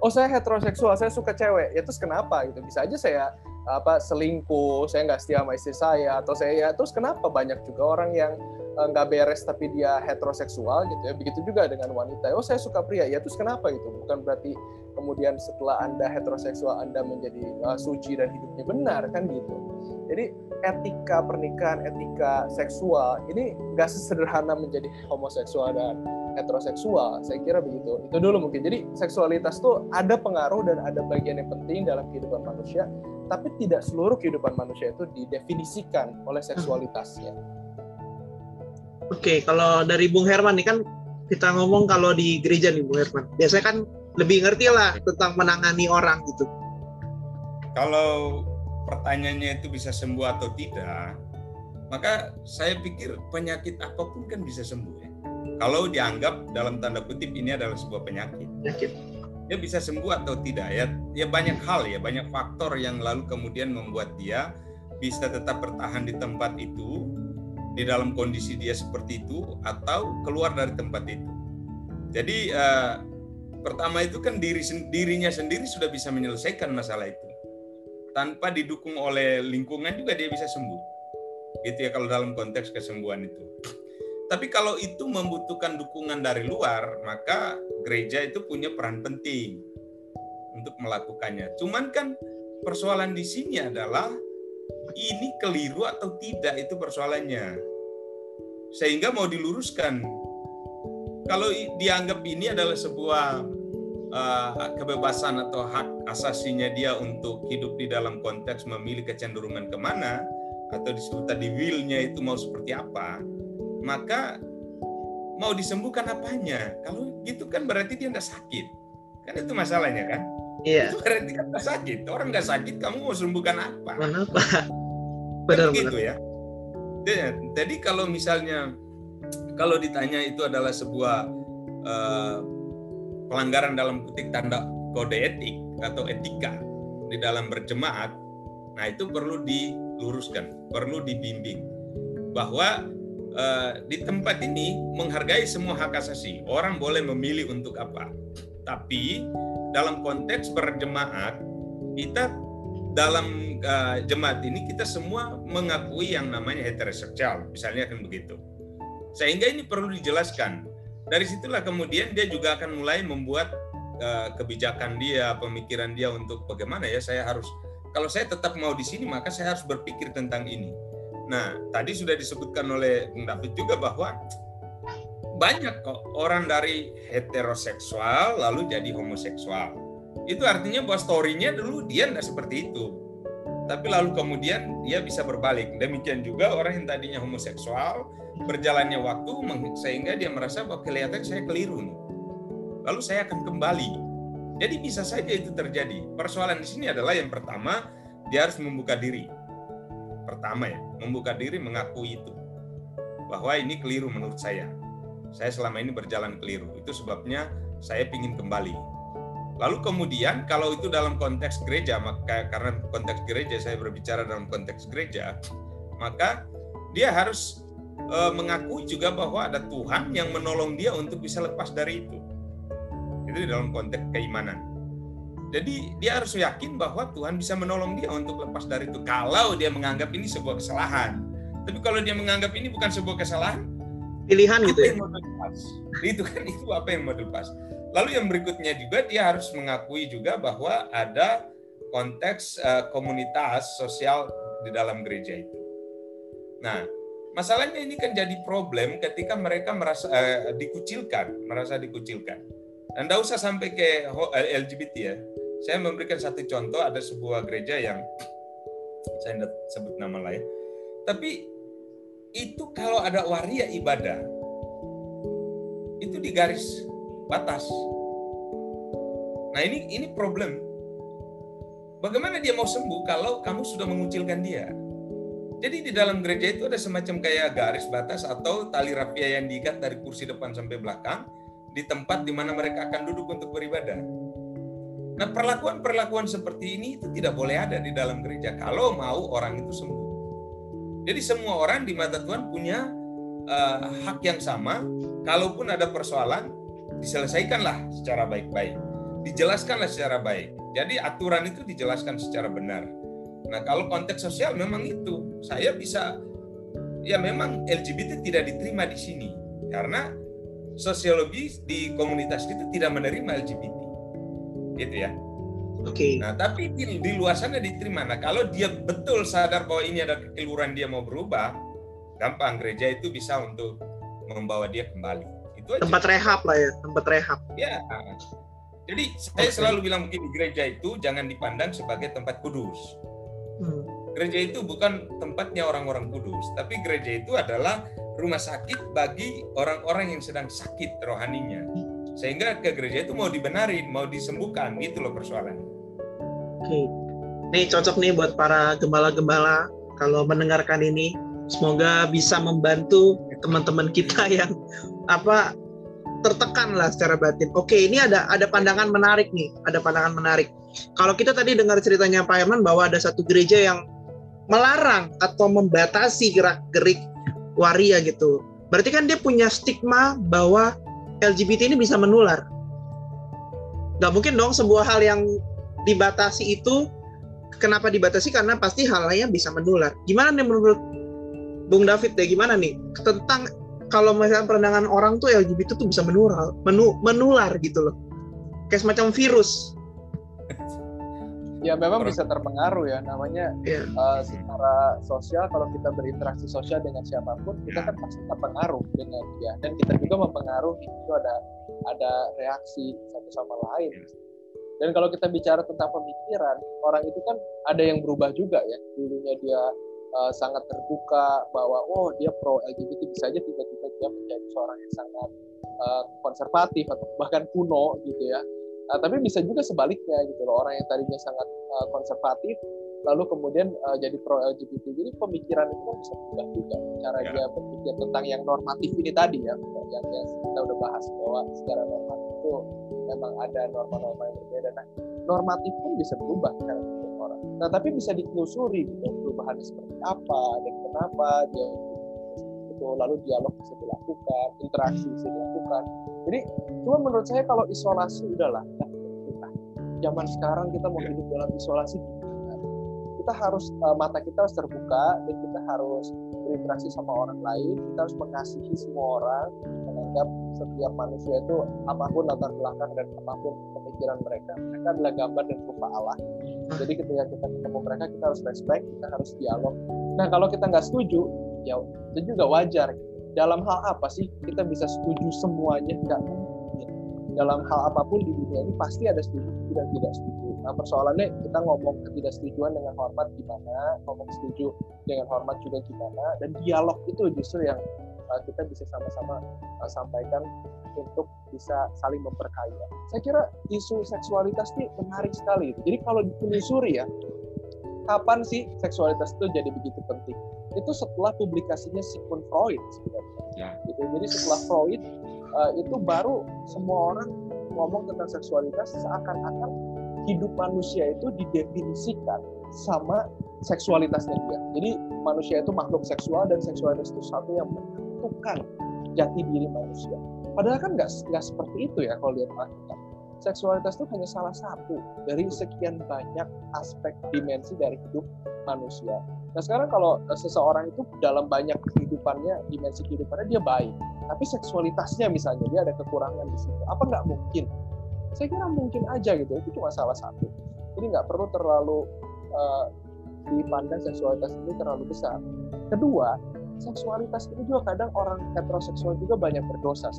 oh saya heteroseksual saya suka cewek. Ya terus kenapa gitu? Bisa aja saya apa selingkuh saya nggak setia sama istri saya atau saya ya terus kenapa banyak juga orang yang eh, nggak beres tapi dia heteroseksual gitu ya? Begitu juga dengan wanita. Oh saya suka pria. Ya terus kenapa gitu bukan berarti kemudian setelah anda heteroseksual anda menjadi uh, suci dan hidupnya benar kan gitu? Jadi etika pernikahan etika seksual ini nggak sesederhana menjadi homoseksual dan heteroseksual. Saya kira begitu. Itu dulu mungkin. Jadi seksualitas itu ada pengaruh dan ada bagian yang penting dalam kehidupan manusia, tapi tidak seluruh kehidupan manusia itu didefinisikan oleh seksualitasnya. Oke, kalau dari Bung Herman nih kan kita ngomong kalau di gereja nih Bung Herman. Biasanya kan lebih ngerti lah tentang menangani orang gitu. Kalau pertanyaannya itu bisa sembuh atau tidak, maka saya pikir penyakit apa pun kan bisa sembuh ya kalau dianggap dalam tanda kutip ini adalah sebuah penyakit. Penyakit. Dia bisa sembuh atau tidak ya. Ya banyak hal ya, banyak faktor yang lalu kemudian membuat dia bisa tetap bertahan di tempat itu di dalam kondisi dia seperti itu atau keluar dari tempat itu. Jadi eh, pertama itu kan diri dirinya sendiri sudah bisa menyelesaikan masalah itu. Tanpa didukung oleh lingkungan juga dia bisa sembuh. Gitu ya kalau dalam konteks kesembuhan itu. Tapi kalau itu membutuhkan dukungan dari luar, maka gereja itu punya peran penting untuk melakukannya. Cuman kan persoalan di sini adalah ini keliru atau tidak itu persoalannya. Sehingga mau diluruskan. Kalau dianggap ini adalah sebuah uh, kebebasan atau hak asasinya dia untuk hidup di dalam konteks memilih kecenderungan ke mana atau disebut tadi will-nya itu mau seperti apa, maka mau disembuhkan apanya? Kalau gitu kan berarti dia tidak sakit. Kan itu masalahnya kan? Iya. Itu berarti kan tidak sakit. Orang nggak sakit, kamu mau sembuhkan apa? Kenapa? Benar, kan gitu ya. Jadi kalau misalnya kalau ditanya itu adalah sebuah uh, pelanggaran dalam kutip tanda kode etik atau etika di dalam berjemaat, nah itu perlu diluruskan, perlu dibimbing bahwa Eh, di tempat ini menghargai semua hak asasi. Orang boleh memilih untuk apa. Tapi dalam konteks berjemaat, kita dalam uh, jemaat ini kita semua mengakui yang namanya heteroseksual, misalnya kan begitu. Sehingga ini perlu dijelaskan. Dari situlah kemudian dia juga akan mulai membuat uh, kebijakan dia, pemikiran dia untuk bagaimana ya saya harus kalau saya tetap mau di sini maka saya harus berpikir tentang ini Nah, tadi sudah disebutkan oleh Bung David juga bahwa banyak kok orang dari heteroseksual lalu jadi homoseksual. Itu artinya bahwa story-nya dulu dia tidak seperti itu. Tapi lalu kemudian dia bisa berbalik. Demikian juga orang yang tadinya homoseksual, berjalannya waktu sehingga dia merasa bahwa kelihatan saya keliru nih. Lalu saya akan kembali. Jadi bisa saja itu terjadi. Persoalan di sini adalah yang pertama, dia harus membuka diri pertama ya, membuka diri mengakui itu. Bahwa ini keliru menurut saya. Saya selama ini berjalan keliru. Itu sebabnya saya ingin kembali. Lalu kemudian kalau itu dalam konteks gereja, maka karena konteks gereja saya berbicara dalam konteks gereja, maka dia harus e, mengakui juga bahwa ada Tuhan yang menolong dia untuk bisa lepas dari itu. Itu di dalam konteks keimanan. Jadi dia harus yakin bahwa Tuhan bisa menolong dia untuk lepas dari itu. Kalau dia menganggap ini sebuah kesalahan. Tapi kalau dia menganggap ini bukan sebuah kesalahan, pilihan gitu ya. [LAUGHS] Itu kan itu apa yang mau lepas. Lalu yang berikutnya juga dia harus mengakui juga bahwa ada konteks uh, komunitas sosial di dalam gereja itu. Nah, masalahnya ini kan jadi problem ketika mereka merasa uh, dikucilkan, merasa dikucilkan. Dan tidak usah sampai ke LGBT ya. Saya memberikan satu contoh, ada sebuah gereja yang [TSK] saya tidak sebut nama lain. Tapi itu kalau ada waria ibadah, itu di garis batas. Nah ini ini problem Bagaimana dia mau sembuh kalau kamu sudah mengucilkan dia? Jadi di dalam gereja itu ada semacam kayak garis batas atau tali rapia yang diikat dari kursi depan sampai belakang di tempat di mana mereka akan duduk untuk beribadah. Nah perlakuan-perlakuan seperti ini itu tidak boleh ada di dalam gereja kalau mau orang itu sembuh. Jadi semua orang di mata Tuhan punya uh, hak yang sama. Kalaupun ada persoalan, diselesaikanlah secara baik-baik, dijelaskanlah secara baik. Jadi aturan itu dijelaskan secara benar. Nah, kalau konteks sosial memang itu. Saya bisa ya memang LGBT tidak diterima di sini karena sosiologi di komunitas itu tidak menerima LGBT. Gitu ya. Oke. Okay. Nah, tapi di, di luar sana diterima. Nah, kalau dia betul sadar bahwa ini ada kekeliruan dia mau berubah, gampang gereja itu bisa untuk membawa dia kembali. Itu aja. Tempat rehab lah ya, tempat rehab. Ya, jadi saya selalu bilang mungkin di gereja itu jangan dipandang sebagai tempat kudus. Hmm. Gereja itu bukan tempatnya orang-orang kudus, tapi gereja itu adalah rumah sakit bagi orang-orang yang sedang sakit rohaninya. Sehingga ke gereja itu mau dibenarin, mau disembuhkan, itu loh persoalan. Oke. Ini cocok nih buat para gembala-gembala kalau mendengarkan ini. Semoga bisa membantu teman-teman kita yang apa tertekan lah secara batin. Oke, ini ada ada pandangan menarik nih, ada pandangan menarik. Kalau kita tadi dengar ceritanya Pak Herman bahwa ada satu gereja yang melarang atau membatasi gerak-gerik waria gitu. Berarti kan dia punya stigma bahwa LGBT ini bisa menular. Gak mungkin dong sebuah hal yang dibatasi itu kenapa dibatasi karena pasti halnya bisa menular. Gimana nih menurut Bung David deh gimana nih tentang kalau misalnya pandangan orang tuh LGBT tuh bisa menular, menu, menular gitu loh. Kayak semacam virus. Ya memang bisa terpengaruh ya namanya yeah. Iya. uh, secara sosial kalau kita berinteraksi sosial dengan siapa pun kita kan pasti terpengaruh dengan dia dan kita juga mempengaruhi itu ada ada reaksi satu sama lain. Dan kalau kita bicara tentang pemikiran, orang itu kan ada yang berubah juga ya. Dulunya dia uh, sangat terbuka bahwa oh dia pro LGBT bisa aja tiba-tiba dia menjadi seorang yang sangat uh, konservatif atau bahkan kuno gitu ya. Uh, tapi bisa juga sebaliknya gitu loh orang yang tadinya sangat uh, konservatif lalu kemudian uh, jadi pro LGBT. Jadi pemikiran itu kan bisa berubah juga cara ya. dia berpikir tentang yang normatif ini tadi ya yang, yang kita udah bahas bahwa secara normatif itu memang ada norma-norma yang berbeda. Nah normatif pun bisa berubah secara orang. Nah tapi bisa ditelusuri gitu perubahan seperti apa dan kenapa dia itu lalu dialog bisa dilakukan, interaksi bisa dilakukan. Jadi cuma menurut saya kalau isolasi udahlah, nah, kita. Zaman sekarang kita mau hidup dalam isolasi kita harus uh, mata kita harus terbuka dan kita harus berinteraksi sama orang lain. Kita harus mengasihi semua orang menganggap setiap manusia itu apa pun latar belakang dan apa pun pemikiran mereka. Mereka adalah gambar dan rupa Allah. Jadi ketika kita ketemu mereka kita harus respect kita harus dialog. Nah kalau kita nggak setuju ya itu juga wajar dalam hal apa sih kita bisa setuju semuanya nggak mungkin dalam hal apa pun di dunia ini pasti ada setuju dan tidak setuju nah persoalannya kita ngomong ketidaksetujuan dengan hormat gimana ngomong setuju dengan hormat juga gimana dan dialog itu justru yang uh, kita bisa sama-sama uh, sampaikan untuk bisa saling memperkaya. Saya kira isu seksualitas ini menarik sekali. Jadi kalau ditelusuri ya, kapan sih seksualitas itu jadi begitu penting? Itu setelah publikasinya Sigmund Freud sebenarnya. Ya. Gitu. Jadi setelah Freud uh, itu baru semua orang ngomong tentang seksualitas seakan-akan hidup manusia itu didefinisikan sama seksualitasnya dia. Jadi manusia itu makhluk seksual dan seksualitas itu satu yang menentukan jati diri manusia. Padahal kan nggak nggak seperti itu ya kalau lihat Alkitab. seksualitas itu hanya salah satu dari sekian banyak aspek dimensi dari hidup manusia. Nah sekarang kalau eh, seseorang itu dalam banyak kehidupannya, dimensi kehidupannya dia baik, tapi seksualitasnya misalnya dia ada kekurangan di situ, apa nggak mungkin? Saya kira mungkin aja gitu, itu cuma salah satu. Jadi nggak perlu terlalu uh, dipandang seksualitas ini terlalu besar. Kedua, seksualitas ini juga kadang orang heteroseksual juga banyak berdosa.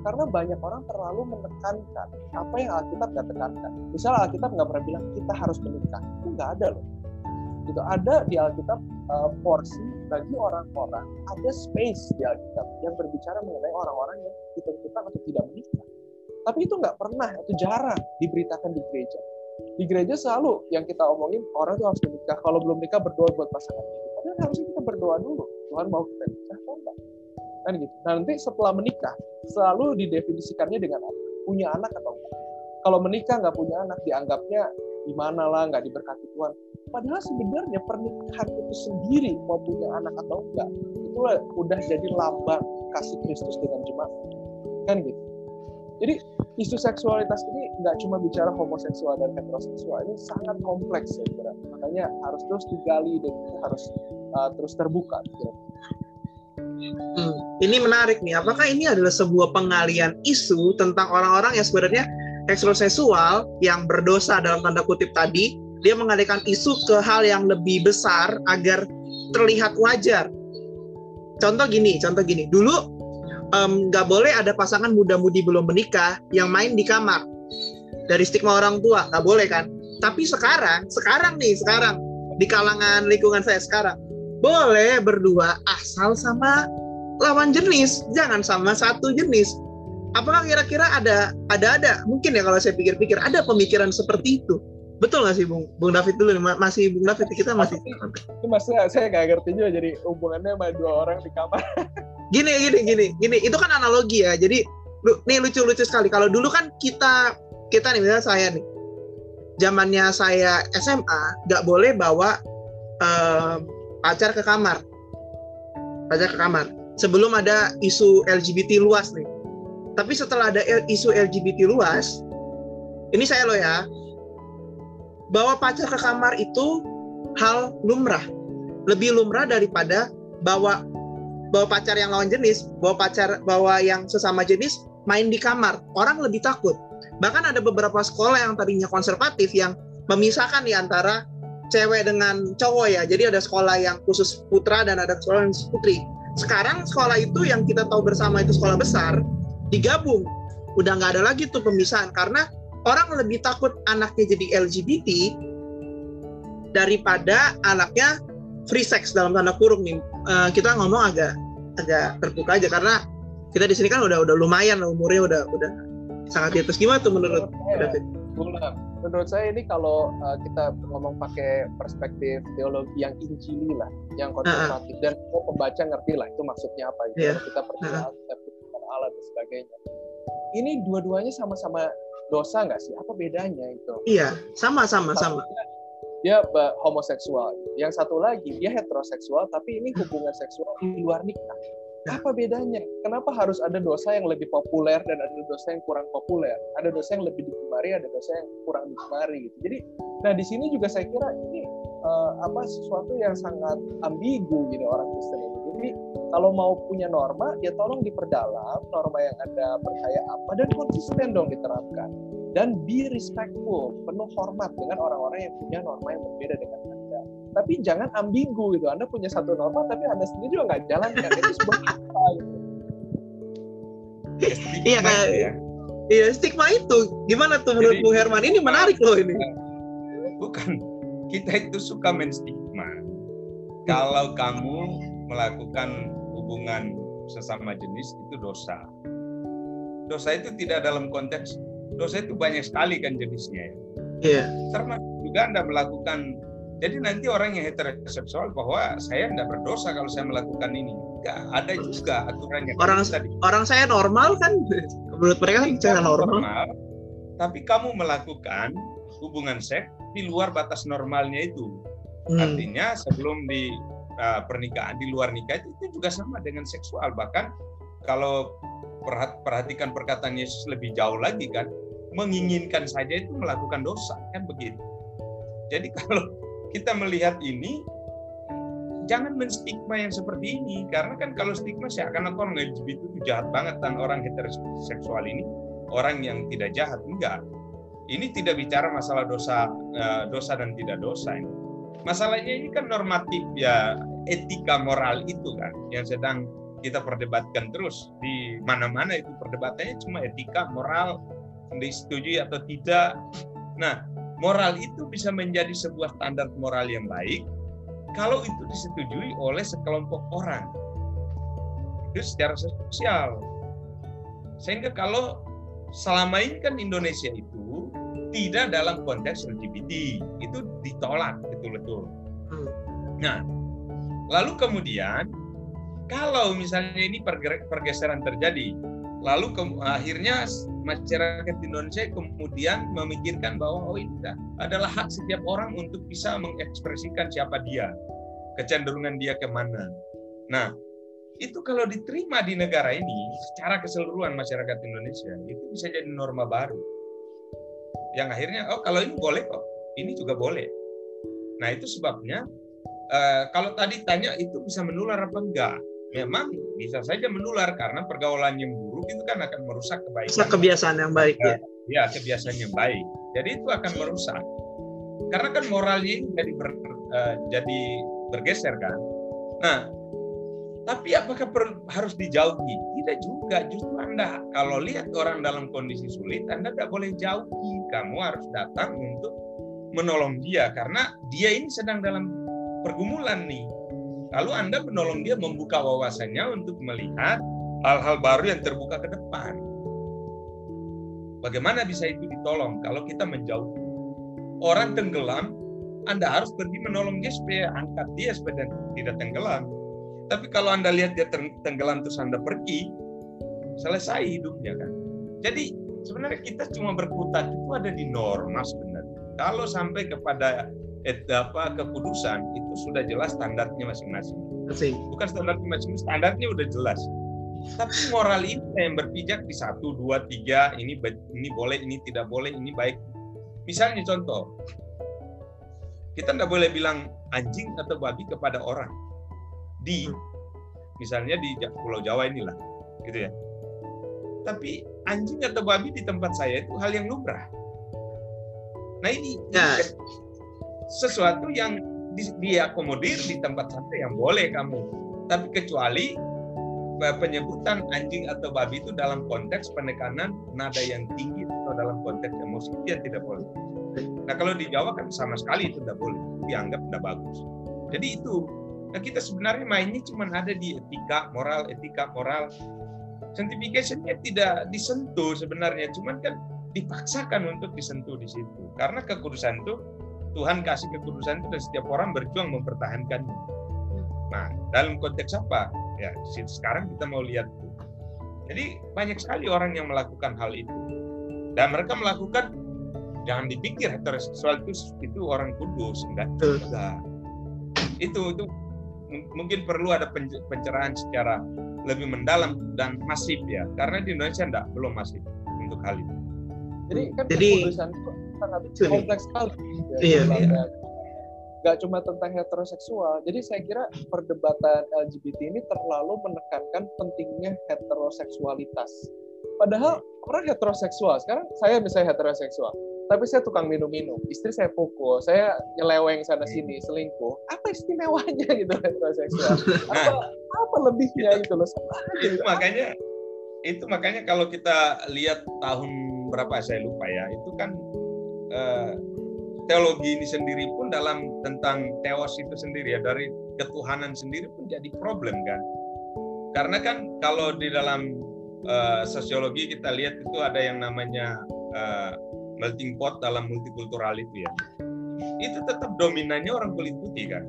Karena banyak orang terlalu menekankan apa yang Alkitab nggak tekankan. Misalnya Alkitab nggak pernah bilang kita harus menikah, itu nggak ada loh. Itu ada di Alkitab uh, porsi bagi orang-orang, ada space di Alkitab yang berbicara mengenai orang-orang yang ditentukan untuk tidak menikah. Tapi itu nggak pernah, itu jarang diberitakan di gereja. Di gereja selalu yang kita omongin orang itu harus menikah. Kalau belum nikah berdoa buat pasangan hidup. Padahal harusnya kita berdoa dulu. Tuhan mau kita nikah atau enggak? Kan gitu. Nah, nanti setelah menikah selalu didefinisikannya dengan apa? Punya anak atau enggak? Kalau menikah nggak punya anak dianggapnya gimana lah nggak diberkati Tuhan. Padahal sebenarnya pernikahan itu sendiri mau punya anak atau enggak itu udah jadi lambang kasih Kristus dengan jemaat kan gitu. Jadi isu seksualitas ini nggak cuma bicara homoseksual dan heteroseksual ini sangat kompleks ya. Makanya harus terus digali dan harus uh, terus terbuka. Hmm, ini menarik nih. Apakah ini adalah sebuah pengalian isu tentang orang-orang yang sebenarnya heteroseksual yang berdosa dalam tanda kutip tadi? Dia mengalihkan isu ke hal yang lebih besar agar terlihat wajar. Contoh gini, contoh gini. Dulu nggak um, boleh ada pasangan muda-mudi belum menikah yang main di kamar. Dari stigma orang tua nggak boleh kan? Tapi sekarang sekarang nih sekarang. Di kalangan lingkungan saya sekarang. Boleh berdua asal sama lawan jenis. Jangan sama satu jenis. Apakah kira-kira ada ada ada mungkin ya kalau saya pikir-pikir ada pemikiran seperti itu betul nggak sih bung? Bung David dulu masih bung David kita masih itu maksudnya saya nggak ngerti juga jadi hubungannya sama dua orang di kamar. [LAUGHS] Gini gini gini gini itu kan analogi ya jadi lu, nih lucu-lucu sekali kalau dulu kan kita kita nih misalnya saya nih zamannya saya SMA nggak boleh bawa uh, pacar ke kamar. Pacar ke kamar. Sebelum ada isu LGBT luas nih. Tapi setelah ada isu LGBT luas ini saya loh ya bawa pacar ke kamar itu hal lumrah lebih lumrah daripada bawa bawa pacar yang lawan jenis, bawa pacar bawa yang sesama jenis main di kamar, orang lebih takut. Bahkan ada beberapa sekolah yang tadinya konservatif yang memisahkan di antara cewek dengan cowok ya. Jadi ada sekolah yang khusus putra dan ada sekolah yang khusus putri. Sekarang sekolah itu yang kita tahu bersama itu sekolah besar digabung. Udah nggak ada lagi tuh pemisahan karena orang lebih takut anaknya jadi LGBT daripada anaknya free sex dalam tanda kurung nih uh, kita ngomong agak agak terbuka aja karena kita di sini kan udah udah lumayan umurnya udah udah sangat di atas gimana tuh menurut David? Menurut saya ini kalau uh, kita ngomong pakai perspektif teologi yang injili lah, yang konservatif uh -huh. dan oh, pembaca ngerti lah itu maksudnya apa gitu. Yeah. kita percaya uh -huh. Allah dan sebagainya. Ini dua-duanya sama-sama dosa nggak sih? Apa bedanya itu? Iya, sama-sama sama dia homoseksual. Yang satu lagi dia heteroseksual tapi ini hubungan seksual di luar nikah. Apa bedanya? Kenapa harus ada dosa yang lebih populer dan ada dosa yang kurang populer? Ada dosa yang lebih digemari, ada dosa yang kurang digemari gitu. Jadi, nah di sini juga saya kira ini uh, apa sesuatu yang sangat ambigu gitu orang Kristen ini. Jadi kalau mau punya norma, ya tolong diperdalam norma yang ada percaya apa dan konsisten dong diterapkan dan be respectful, penuh hormat dengan orang-orang yang punya norma yang berbeda dengan Anda. Tapi jangan ambigu gitu. Anda punya satu norma tapi Anda sendiri juga nggak jalankan. Itu sebuah apa gitu. Iya kayak ya. Iya stigma itu gimana tuh menurut Bu Herman ini menarik loh ini. Bukan kita itu suka menstigma. Kalau kamu melakukan hubungan sesama jenis itu dosa. Dosa itu tidak dalam konteks dosa itu banyak sekali kan jenisnya ya. Iya. Termasuk juga Anda melakukan jadi nanti orang yang heteroseksual bahwa saya tidak berdosa kalau saya melakukan ini. Enggak, ada juga aturannya. Orang tadi. orang saya normal kan menurut mereka kan saya normal. normal. Tapi kamu melakukan hubungan seks di luar batas normalnya itu. Hmm. Artinya sebelum di uh, pernikahan di luar nikah itu, juga sama dengan seksual bahkan kalau perhatikan perkataan Yesus lebih jauh lagi kan menginginkan saja itu melakukan dosa kan begitu. Jadi [LAUGHS] kalau kita melihat ini jangan menstigma yang seperti ini karena kan kalau stigma seakan-akan orang LGBT itu jahat banget dan orang heteroseksual ini orang yang tidak jahat enggak. Ini tidak bicara masalah dosa eh, dosa dan tidak dosa ini. Masalahnya ini kan normatif ya etika moral itu kan yang sedang kita perdebatkan terus di mana-mana itu perdebatannya cuma etika moral disetujui atau tidak. Nah, moral itu bisa menjadi sebuah standar moral yang baik kalau itu disetujui oleh sekelompok orang. Itu secara sosial. Sehingga kalau selama ini kan Indonesia itu tidak dalam konteks LGBT, itu ditolak betul-betul. Hmm. Nah, lalu kemudian kalau misalnya ini pergeseran terjadi, lalu ke, akhirnya masyarakat Indonesia kemudian memikirkan bahwa oh ini adalah hak setiap orang untuk bisa mengekspresikan siapa dia, kecenderungan dia ke mana. Nah, itu kalau diterima di negara ini secara keseluruhan masyarakat Indonesia itu bisa jadi norma baru. Yang akhirnya oh kalau ini boleh kok, ini juga boleh. Nah itu sebabnya eh, kalau tadi tanya itu bisa menular apa enggak? memang bisa saja menular karena pergaulan yang buruk itu kan akan merusak kebaikan. Bisa kebiasaan yang baik ya. Ya, kebiasaan yang baik. Jadi itu akan merusak. Karena kan moralnya ini jadi ber, uh, jadi bergeser kan. Nah, tapi apakah per, harus dijauhi? Tidak juga. Justru Anda kalau lihat orang dalam kondisi sulit, Anda tidak boleh jauhi. Kamu harus datang untuk menolong dia karena dia ini sedang dalam pergumulan nih Lalu Anda menolong dia membuka wawasannya untuk melihat hal-hal baru yang terbuka ke depan. Bagaimana bisa itu ditolong kalau kita menjauh? Orang tenggelam, Anda harus pergi menolong dia supaya angkat dia supaya tidak tenggelam. Tapi kalau Anda lihat dia tenggelam terus Anda pergi, selesai hidupnya kan. Jadi sebenarnya kita cuma berkutat itu ada di norma sebenarnya. Kalau sampai kepada et, apa kekudusan itu sudah jelas standarnya masing-masing. Bukan standarnya masing-masing, standarnya udah jelas. Tapi moral itu yang berpijak di satu, dua, tiga, ini ini boleh, ini tidak boleh, ini baik. Misalnya contoh, kita tidak boleh bilang anjing atau babi kepada orang di hmm. misalnya di Pulau Jawa inilah, gitu ya. Tapi anjing atau babi di tempat saya itu hal yang lumrah. Nah ini ya sesuatu yang diakomodir di tempat santai yang boleh kamu. Tapi kecuali penyebutan anjing atau babi itu dalam konteks penekanan nada yang tinggi atau dalam konteks emosi dia tidak boleh. Nah kalau di Jawa kan sama sekali itu tidak boleh, dianggap tidak bagus. Jadi itu. Nah kita sebenarnya mainnya cuma ada di etika moral, etika moral. Sanctification-nya tidak disentuh sebenarnya, cuman kan dipaksakan untuk disentuh di situ. Karena kekudusan itu Tuhan kasih kekudusan itu dan setiap orang berjuang mempertahankannya. Nah, dalam konteks apa? Ya, sekarang kita mau lihat. Jadi banyak sekali orang yang melakukan hal itu. Dan mereka melakukan jangan dipikir heteroseksual itu itu orang kudus, enggak juga. Itu itu mungkin perlu ada pencerahan secara lebih mendalam dan masif ya, karena di Indonesia enggak belum masif untuk hal itu. Jadi kan Jadi, itu sangat kompleks sekali. Ya, iya. iya. Gak cuma tentang heteroseksual. Jadi saya kira perdebatan LGBT ini terlalu menekankan pentingnya heteroseksualitas. Padahal orang heteroseksual, sekarang saya misalnya heteroseksual, tapi saya tukang minum-minum, istri saya pukul, saya nyeleweng sana sini, selingkuh. Apa istimewanya gitu heteroseksual? [LAUGHS] Apa apa lebihnya gitu loh? Itu makanya itu makanya kalau kita lihat tahun berapa saya lupa ya, itu kan Eh, teologi ini sendiri pun dalam tentang teos itu sendiri ya dari ketuhanan sendiri pun jadi problem kan karena kan kalau di dalam uh, sosiologi kita lihat itu ada yang namanya uh, melting pot dalam multikultural itu ya itu tetap dominannya orang kulit putih kan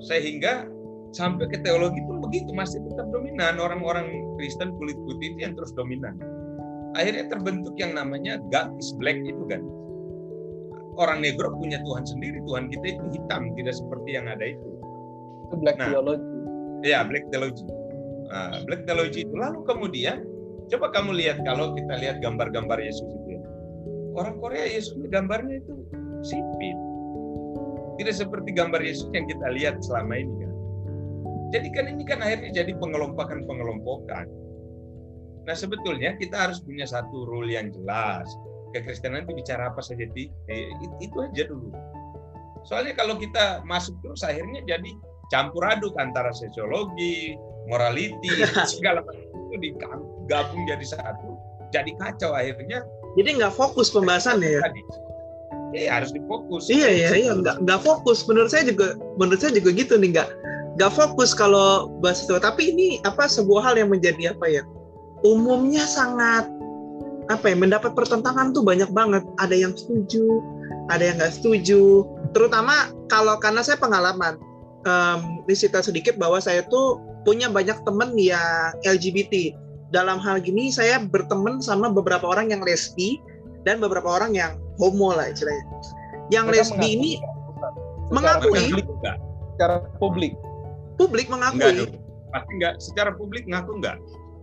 sehingga sampai ke teologi pun begitu masih tetap dominan orang-orang Kristen kulit putih itu yang terus dominan akhirnya terbentuk yang namanya God is black itu kan orang negro punya Tuhan sendiri. Tuhan kita itu hitam, tidak seperti yang ada itu. Itu black nah, theology. Ya, black theology. Nah, black theology itu lalu kemudian coba kamu lihat kalau kita lihat gambar-gambar Yesus itu ya. orang Korea Yesusnya gambarnya itu sipit. Tidak seperti gambar Yesus yang kita lihat selama ini kan. Jadi kan ini kan akhirnya jadi pengelompokan-pengelompokan. Nah sebetulnya kita harus punya satu rule yang jelas. Kekristenan itu bicara apa saja di eh, itu aja dulu. Soalnya kalau kita masuk terus akhirnya jadi campur aduk antara sosiologi, morality, [LAUGHS] segala macam itu digabung jadi satu, jadi kacau akhirnya. Jadi nggak fokus pembahasannya ya? Iya harus difokus. Iya iya iya nggak nggak fokus. Menurut saya juga menurut saya juga gitu nih nggak nggak fokus kalau bahas itu. Tapi ini apa sebuah hal yang menjadi apa ya? Umumnya sangat apa ya mendapat pertentangan tuh banyak banget. Ada yang setuju, ada yang nggak setuju. Terutama kalau karena saya pengalaman um, cerita sedikit bahwa saya tuh punya banyak temen yang LGBT. Dalam hal gini saya berteman sama beberapa orang yang lesbi dan beberapa orang yang homo lah istilahnya. Yang Mereka lesbi ini mengakui secara publik. Publik mengakui. Enggak, pasti enggak secara publik ngaku enggak?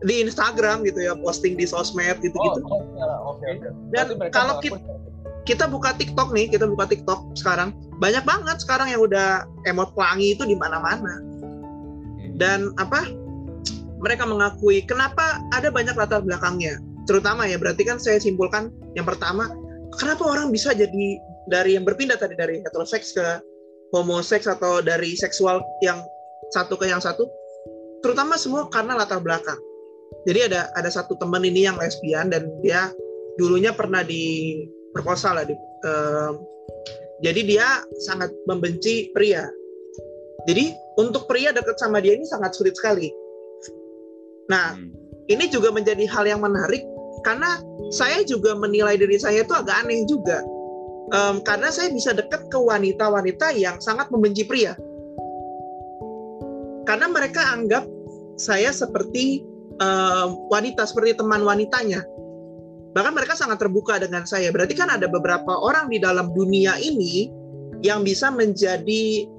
Di Instagram gitu ya, posting di sosmed gitu-gitu. Oh, oh, okay, okay. Dan kalau kita kita buka TikTok nih, kita buka TikTok sekarang, banyak banget sekarang yang udah emot pelangi itu di mana-mana. Dan apa? Mereka mengakui kenapa ada banyak latar belakangnya. Terutama ya, berarti kan saya simpulkan yang pertama, kenapa orang bisa jadi dari yang berpindah tadi dari heteroseks ke homoseks atau dari seksual yang satu ke yang satu, terutama semua karena latar belakang. Jadi ada ada satu teman ini yang lesbian dan dia dulunya pernah di perkosa lah. Di, uh, jadi dia sangat membenci pria. Jadi untuk pria dekat sama dia ini sangat sulit sekali. Nah, hmm. ini juga menjadi hal yang menarik karena saya juga menilai diri saya itu agak aneh juga. Um, karena saya bisa dekat ke wanita-wanita yang sangat membenci pria. Karena mereka anggap saya seperti um, wanita, seperti teman wanitanya bahkan mereka sangat terbuka dengan saya. Berarti kan ada beberapa orang di dalam dunia ini yang bisa menjadi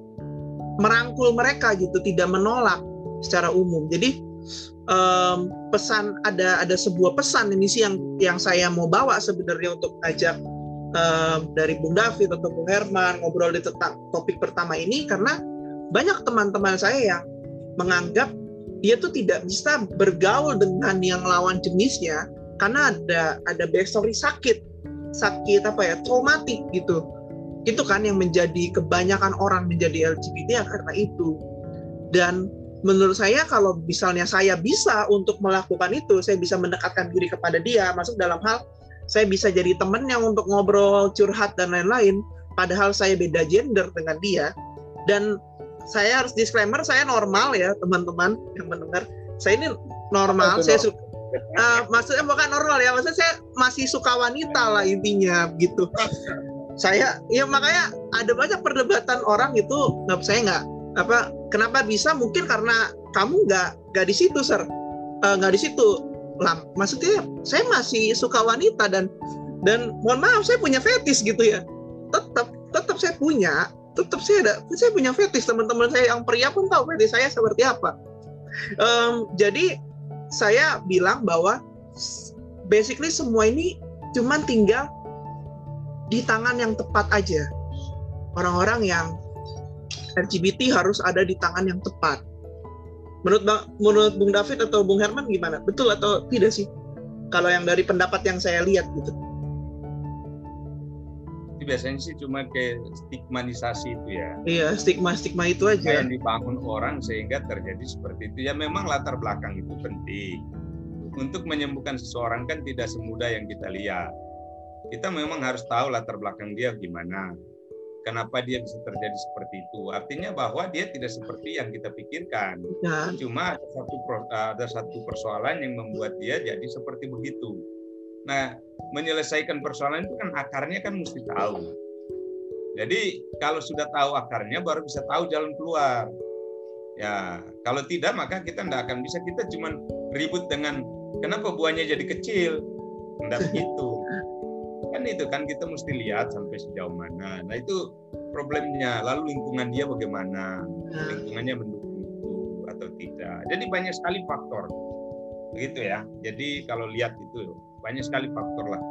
merangkul mereka gitu, tidak menolak secara umum. Jadi um, pesan ada ada sebuah pesan ini sih yang yang saya mau bawa sebenarnya untuk ajak um, dari Bung David atau Bung Herman ngobrol di tentang topik pertama ini karena banyak teman-teman saya yang menganggap dia tuh tidak bisa bergaul dengan yang lawan jenisnya karena ada ada backstory sakit sakit apa ya traumatik gitu itu kan yang menjadi kebanyakan orang menjadi LGBT ya karena itu. Dan menurut saya kalau misalnya saya bisa untuk melakukan itu saya bisa mendekatkan diri kepada dia masuk dalam hal saya bisa jadi temennya untuk ngobrol curhat dan lain-lain. Padahal saya beda gender dengan dia. Dan saya harus disclaimer saya normal ya teman-teman yang mendengar. Saya ini normal saya suka uh, maksudnya bukan normal ya maksudnya saya masih suka wanita lah intinya gitu saya ya makanya ada banyak perdebatan orang itu nggak saya nggak apa kenapa bisa? Mungkin karena kamu nggak nggak di situ sir. Uh, nggak di situ. Lah maksudnya saya masih suka wanita dan dan mohon maaf saya punya fetis gitu ya. Tetap tetap saya punya tetap saya ada saya punya fetis. Teman-teman saya yang pria pun tahu fetis saya seperti apa. Um, jadi saya bilang bahwa basically semua ini cuma tinggal di tangan yang tepat aja. Orang-orang yang LGBT harus ada di tangan yang tepat. Menurut Bang, menurut Bung David atau Bung Herman gimana? Betul atau tidak sih? Kalau yang dari pendapat yang saya lihat gitu biasanya sih cuma kayak stigmanisasi itu ya. Iya, stigma-stigma itu aja. Yang dibangun orang sehingga terjadi seperti itu. Ya memang latar belakang itu penting. Untuk menyembuhkan seseorang kan tidak semudah yang kita lihat. Kita memang harus tahu latar belakang dia gimana. Kenapa dia bisa terjadi seperti itu? Artinya bahwa dia tidak seperti yang kita pikirkan. Cuma ada satu ada satu persoalan yang membuat dia jadi seperti begitu Nah, menyelesaikan persoalan itu kan akarnya kan mesti tahu. Jadi kalau sudah tahu akarnya baru bisa tahu jalan keluar. Ya, kalau tidak maka kita tidak akan bisa. Kita cuma ribut dengan kenapa buahnya jadi kecil. Tidak begitu. Kan itu kan kita mesti lihat sampai sejauh mana. Nah itu problemnya. Lalu lingkungan dia bagaimana? Lingkungannya mendukung itu atau tidak. Jadi banyak sekali faktor. Begitu ya. Jadi kalau lihat itu banyak sekali faktor lah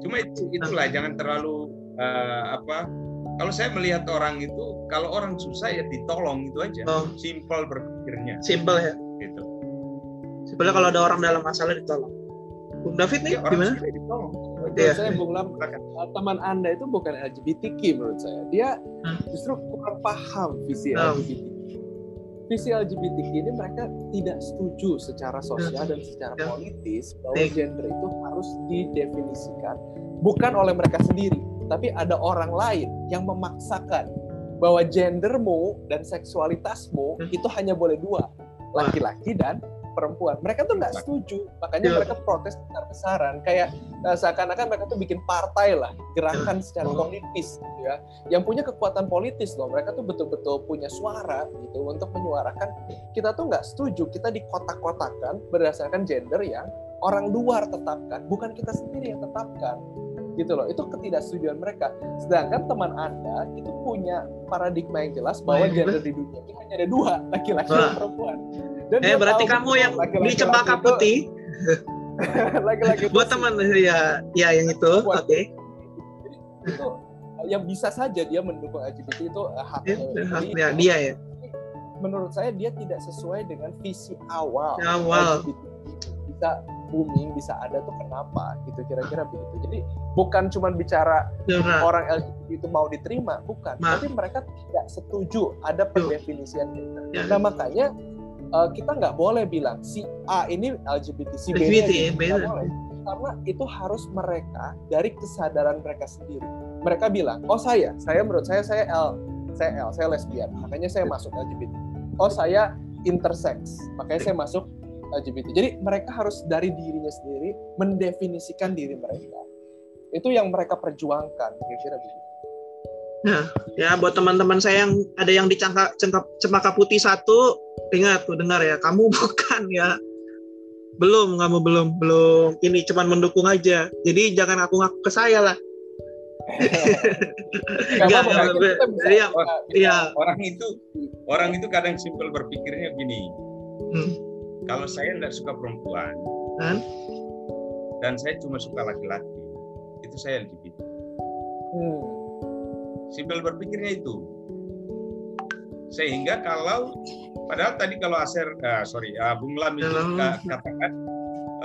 cuma itu itulah jangan terlalu uh, apa kalau saya melihat orang itu kalau orang susah ya ditolong itu aja oh. simple berpikirnya simple ya gitu sebenarnya kalau ada orang dalam masalah ditolong Bung David nih ya, gimana ditolong menurut ya. saya Bung Lam teman anda itu bukan LGBTQ menurut saya dia hmm. justru kurang paham visi. LGBTQ visi LGBTQ ini mereka tidak setuju secara sosial dan secara ya. politis bahwa gender itu harus didefinisikan bukan oleh mereka sendiri, tapi ada orang lain yang memaksakan bahwa gendermu dan seksualitasmu hmm. itu hanya boleh dua, laki-laki dan perempuan. Mereka tuh nggak setuju, makanya yeah. mereka protes besar-besaran. Kayak uh, seakan-akan mereka tuh bikin partai lah, gerakan secara politis, gitu ya. Yang punya kekuatan politis loh. Mereka tuh betul-betul punya suara gitu untuk menyuarakan. Kita tuh nggak setuju, kita dikotak-kotakan berdasarkan gender yang orang luar tetapkan, bukan kita sendiri yang tetapkan gitu loh itu ketidaksetujuan mereka sedangkan teman anda itu punya paradigma yang jelas bahwa gender di dunia ini hanya ada dua laki-laki dan perempuan dan eh berarti kamu yang beli cempaka putih. [LAUGHS] Lagi-lagi buat teman ya ya yang itu. Oke. Okay. Itu yang bisa saja dia mendukung LGBT itu eh, haknya ya, haknya dia ya. Menurut saya dia tidak sesuai dengan visi awal. Awal. LGBT bisa booming bisa ada tuh kenapa gitu kira-kira begitu jadi bukan cuma bicara Benar. orang LGBT itu mau diterima bukan Ma. tapi mereka tidak setuju ada pendefinisian. Ya. nah makanya uh, kita nggak boleh bilang si A ini LGBT, si B ini LGBT, boleh. Karena itu harus mereka dari kesadaran mereka sendiri. Mereka bilang, oh saya, saya menurut saya saya L, saya L, saya lesbian, makanya saya masuk LGBT. Oh saya intersex, makanya saya masuk LGBT. Jadi mereka harus dari dirinya sendiri mendefinisikan diri mereka. Itu yang mereka perjuangkan, kira-kira begitu. Nah, ya buat teman-teman saya yang ada yang dicangka cempaka putih satu, ingat tuh dengar ya, kamu [LAUGHS] bukan ya. Belum, kamu belum, belum. Ini cuman mendukung aja. Jadi jangan aku ngaku ke saya lah. Enggak, ya, ya. Orang itu orang itu kadang simpel berpikirnya gini. Hmm. Kalau saya tidak suka perempuan, hmm? dan saya cuma suka laki-laki, itu saya LGBT. Hmm Simpel berpikirnya itu. Sehingga kalau padahal tadi kalau Aser uh, sorry uh, Bung Lam itu katakan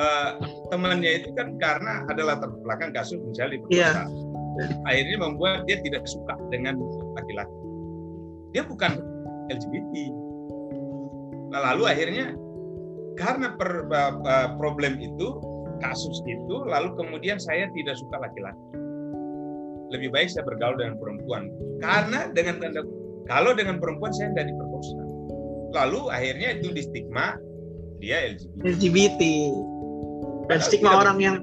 uh, temannya itu kan karena ada latar belakang kasus misalnya diperkosa. Yeah. Akhirnya membuat dia tidak suka dengan laki-laki. Dia bukan LGBT. Nah, lalu akhirnya karena per, uh, problem itu kasus itu lalu kemudian saya tidak suka laki-laki lebih baik saya bergaul dengan perempuan karena dengan tanda kalau dengan perempuan saya tidak diperkosa lalu akhirnya itu di stigma dia LGBT LGBT dan stigma orang yang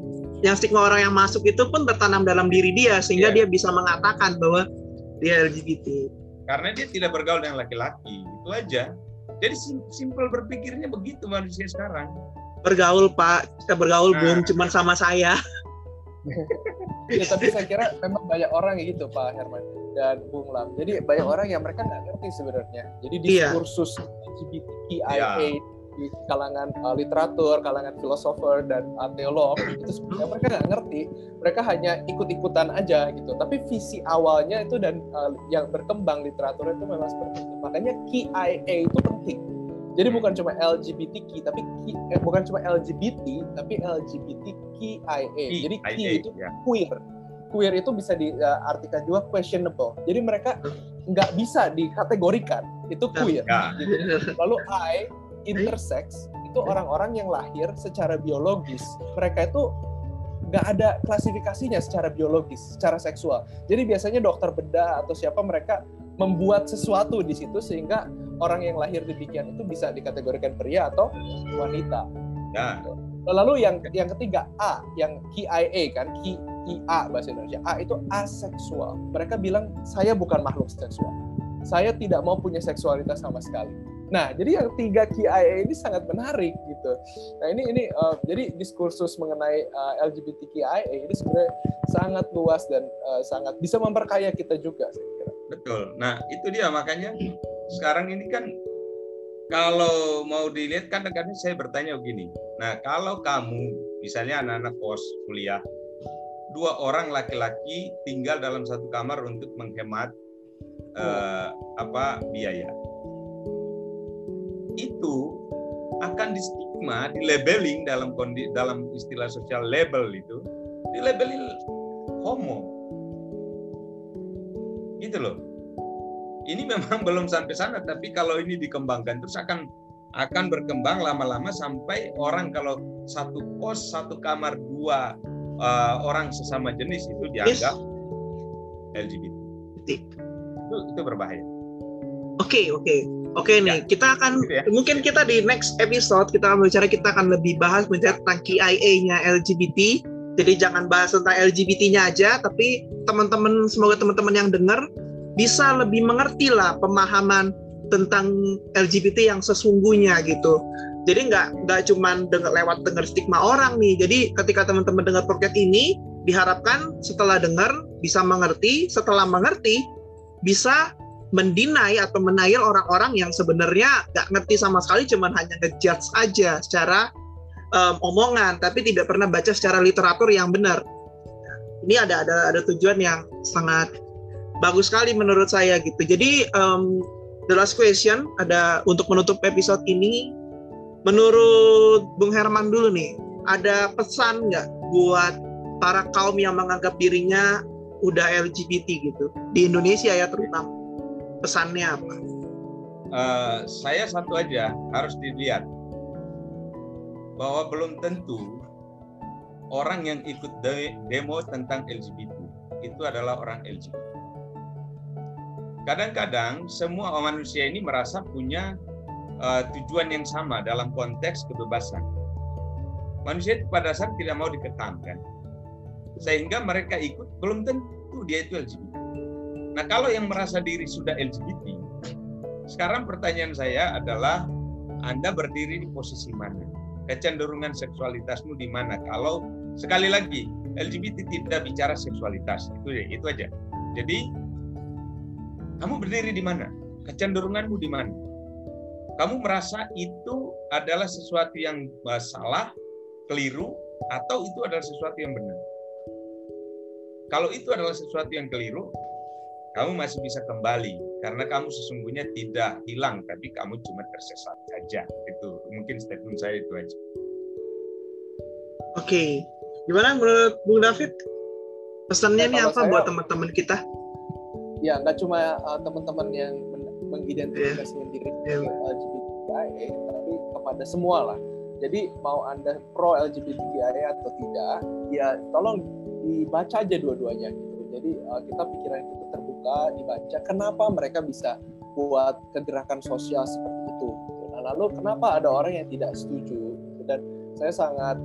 yang stigma orang yang masuk itu pun tertanam dalam diri dia sehingga yeah. dia bisa mengatakan bahwa dia LGBT karena dia tidak bergaul dengan laki-laki itu aja. Jadi simpel berpikirnya begitu manusia sekarang. Bergaul pak. Kita bergaul nah, belum cuma sama saya [LAUGHS] ya tapi saya kira memang banyak orang gitu Pak Herman dan Bung Lam. Jadi banyak orang yang mereka nggak ngerti sebenarnya. Jadi iya. diskursus iya. LGBTQIA yeah. di kalangan uh, literatur, kalangan filosofer dan uh, teolog itu sebenarnya mereka nggak ngerti. Mereka hanya ikut-ikutan aja gitu. Tapi visi awalnya itu dan uh, yang berkembang literatur itu memang seperti itu. Makanya QIA itu penting jadi bukan cuma LGBTQ tapi eh, bukan cuma LGBT tapi LGBTQIA. Jadi Q itu ya. queer. Queer itu bisa diartikan juga questionable. Jadi mereka nggak bisa dikategorikan itu queer. Ya. Gitu. Lalu I intersex itu orang-orang yang lahir secara biologis. Mereka itu nggak ada klasifikasinya secara biologis, secara seksual. Jadi biasanya dokter bedah atau siapa mereka membuat sesuatu di situ sehingga orang yang lahir demikian itu bisa dikategorikan pria atau wanita. Ya. Lalu yang yang ketiga A, yang KIA kan, KIA bahasa Indonesia. A itu aseksual. Mereka bilang saya bukan makhluk seksual. Saya tidak mau punya seksualitas sama sekali. Nah, jadi yang tiga KIA ini sangat menarik gitu. Nah, ini ini uh, jadi diskursus mengenai uh, eh, LGBTQIA ini sebenarnya sangat luas dan uh, sangat bisa memperkaya kita juga saya kira. Betul. Nah, itu dia makanya sekarang ini kan kalau mau dilihat kan kadang saya bertanya begini. Nah, kalau kamu misalnya anak-anak kos kuliah dua orang laki-laki tinggal dalam satu kamar untuk menghemat uh, apa biaya. Itu akan di stigma, di labeling dalam kondi, dalam istilah sosial label itu, di labeling homo. Gitu loh. Ini memang [LAUGHS] belum sampai sana, tapi kalau ini dikembangkan terus akan akan berkembang lama-lama sampai orang kalau satu kos satu kamar dua uh, orang sesama jenis itu dianggap yes. LGBT. Itu itu berbahaya. Oke okay, oke okay. oke okay, nih ya. kita akan gitu ya. mungkin kita di next episode kita akan bicara kita akan lebih bahas bicara tentang KIA-nya LGBT. Jadi jangan bahas tentang LGBT-nya aja, tapi teman-teman semoga teman-teman yang dengar bisa lebih mengerti lah pemahaman tentang LGBT yang sesungguhnya gitu. Jadi nggak nggak cuma dengar lewat dengar stigma orang nih. Jadi ketika teman-teman dengar podcast ini, diharapkan setelah dengar bisa mengerti, setelah mengerti bisa mendinai atau menail orang-orang yang sebenarnya nggak ngerti sama sekali, cuman hanya ngejudge aja secara um, omongan, tapi tidak pernah baca secara literatur yang benar. Ini ada ada ada tujuan yang sangat bagus sekali menurut saya gitu. Jadi um, the last question ada untuk menutup episode ini. Menurut Bung Herman dulu nih, ada pesan nggak buat para kaum yang menganggap dirinya udah LGBT gitu di Indonesia ya terutama pesannya apa? Uh, saya satu aja harus dilihat bahwa belum tentu orang yang ikut demo tentang LGBT itu adalah orang LGBT kadang-kadang semua manusia ini merasa punya uh, tujuan yang sama dalam konteks kebebasan. Manusia itu pada dasar tidak mau dikekangkan. Sehingga mereka ikut, belum tentu dia itu LGBT. Nah kalau yang merasa diri sudah LGBT, sekarang pertanyaan saya adalah, Anda berdiri di posisi mana? Kecenderungan seksualitasmu di mana? Kalau sekali lagi, LGBT tidak bicara seksualitas, itu itu aja. Jadi kamu berdiri di mana? Kecenderunganmu di mana? Kamu merasa itu adalah sesuatu yang salah, keliru, atau itu adalah sesuatu yang benar? Kalau itu adalah sesuatu yang keliru, kamu masih bisa kembali karena kamu sesungguhnya tidak hilang, tapi kamu cuma tersesat saja. Itu mungkin statement saya itu aja. Oke, gimana menurut Bung David? Pesannya ini apa saya, buat teman-teman kita? Ya nggak cuma uh, teman-teman yang mengidentifikasi yeah. diri yeah. LGBTQIA tapi kepada semua lah jadi mau anda pro LGBTQIA atau tidak ya tolong dibaca aja dua-duanya gitu jadi uh, kita pikiran itu terbuka dibaca kenapa mereka bisa buat kegerakan sosial seperti itu nah, lalu kenapa ada orang yang tidak setuju dan saya sangat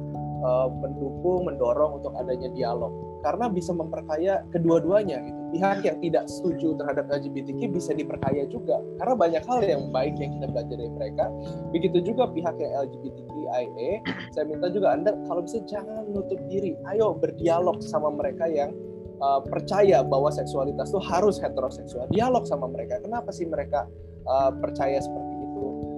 uh, mendukung mendorong untuk adanya dialog. Karena bisa memperkaya kedua-duanya gitu. Pihak yang tidak setuju terhadap LGBTQ bisa diperkaya juga. Karena banyak hal yang baik yang kita belajar dari mereka. Begitu juga pihak yang LGBTQIA saya minta juga anda kalau bisa jangan menutup diri. Ayo berdialog sama mereka yang uh, percaya bahwa seksualitas itu harus heteroseksual. Dialog sama mereka. Kenapa sih mereka uh, percaya seperti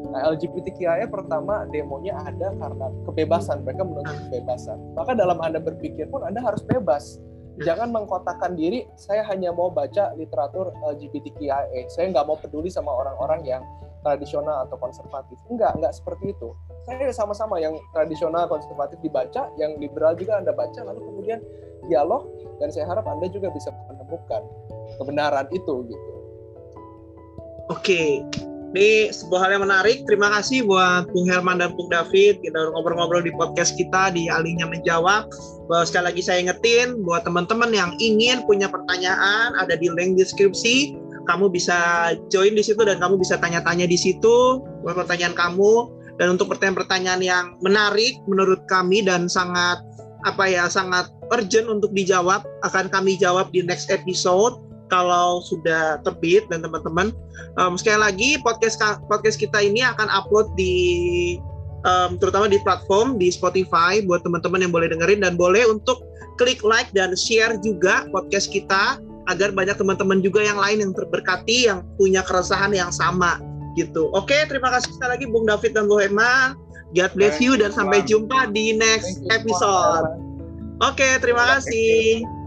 nah LGBTQIA pertama demonya ada karena kebebasan. Mereka menuntut kebebasan. Maka dalam anda berpikir pun anda harus bebas. Jangan mengkotakkan diri saya hanya mau baca literatur LGBTQIA saya nggak mau peduli sama orang-orang yang tradisional atau konservatif. Enggak enggak seperti itu. Saya sama-sama yang tradisional konservatif dibaca yang liberal juga anda baca lalu kemudian dialog dan saya harap anda juga bisa menemukan kebenaran itu gitu. Oke ini sebuah hal yang menarik. Terima kasih buat Bung Herman dan Bung David. Kita ngobrol-ngobrol di podcast kita di Alihnya Menjawab. Bahwa sekali lagi saya ingetin buat teman-teman yang ingin punya pertanyaan ada di link deskripsi. Kamu bisa join di situ dan kamu bisa tanya-tanya di situ buat pertanyaan kamu. Dan untuk pertanyaan-pertanyaan yang menarik menurut kami dan sangat apa ya sangat urgent untuk dijawab akan kami jawab di next episode kalau sudah terbit dan teman-teman um, sekali lagi podcast podcast kita ini akan upload di um, terutama di platform di Spotify buat teman-teman yang boleh dengerin dan boleh untuk klik like dan share juga podcast kita agar banyak teman-teman juga yang lain yang terberkati yang punya keresahan yang sama gitu. Oke, terima kasih sekali lagi Bung David dan Bu Emma. God bless you dan sampai jumpa di next episode. Oke, terima kasih.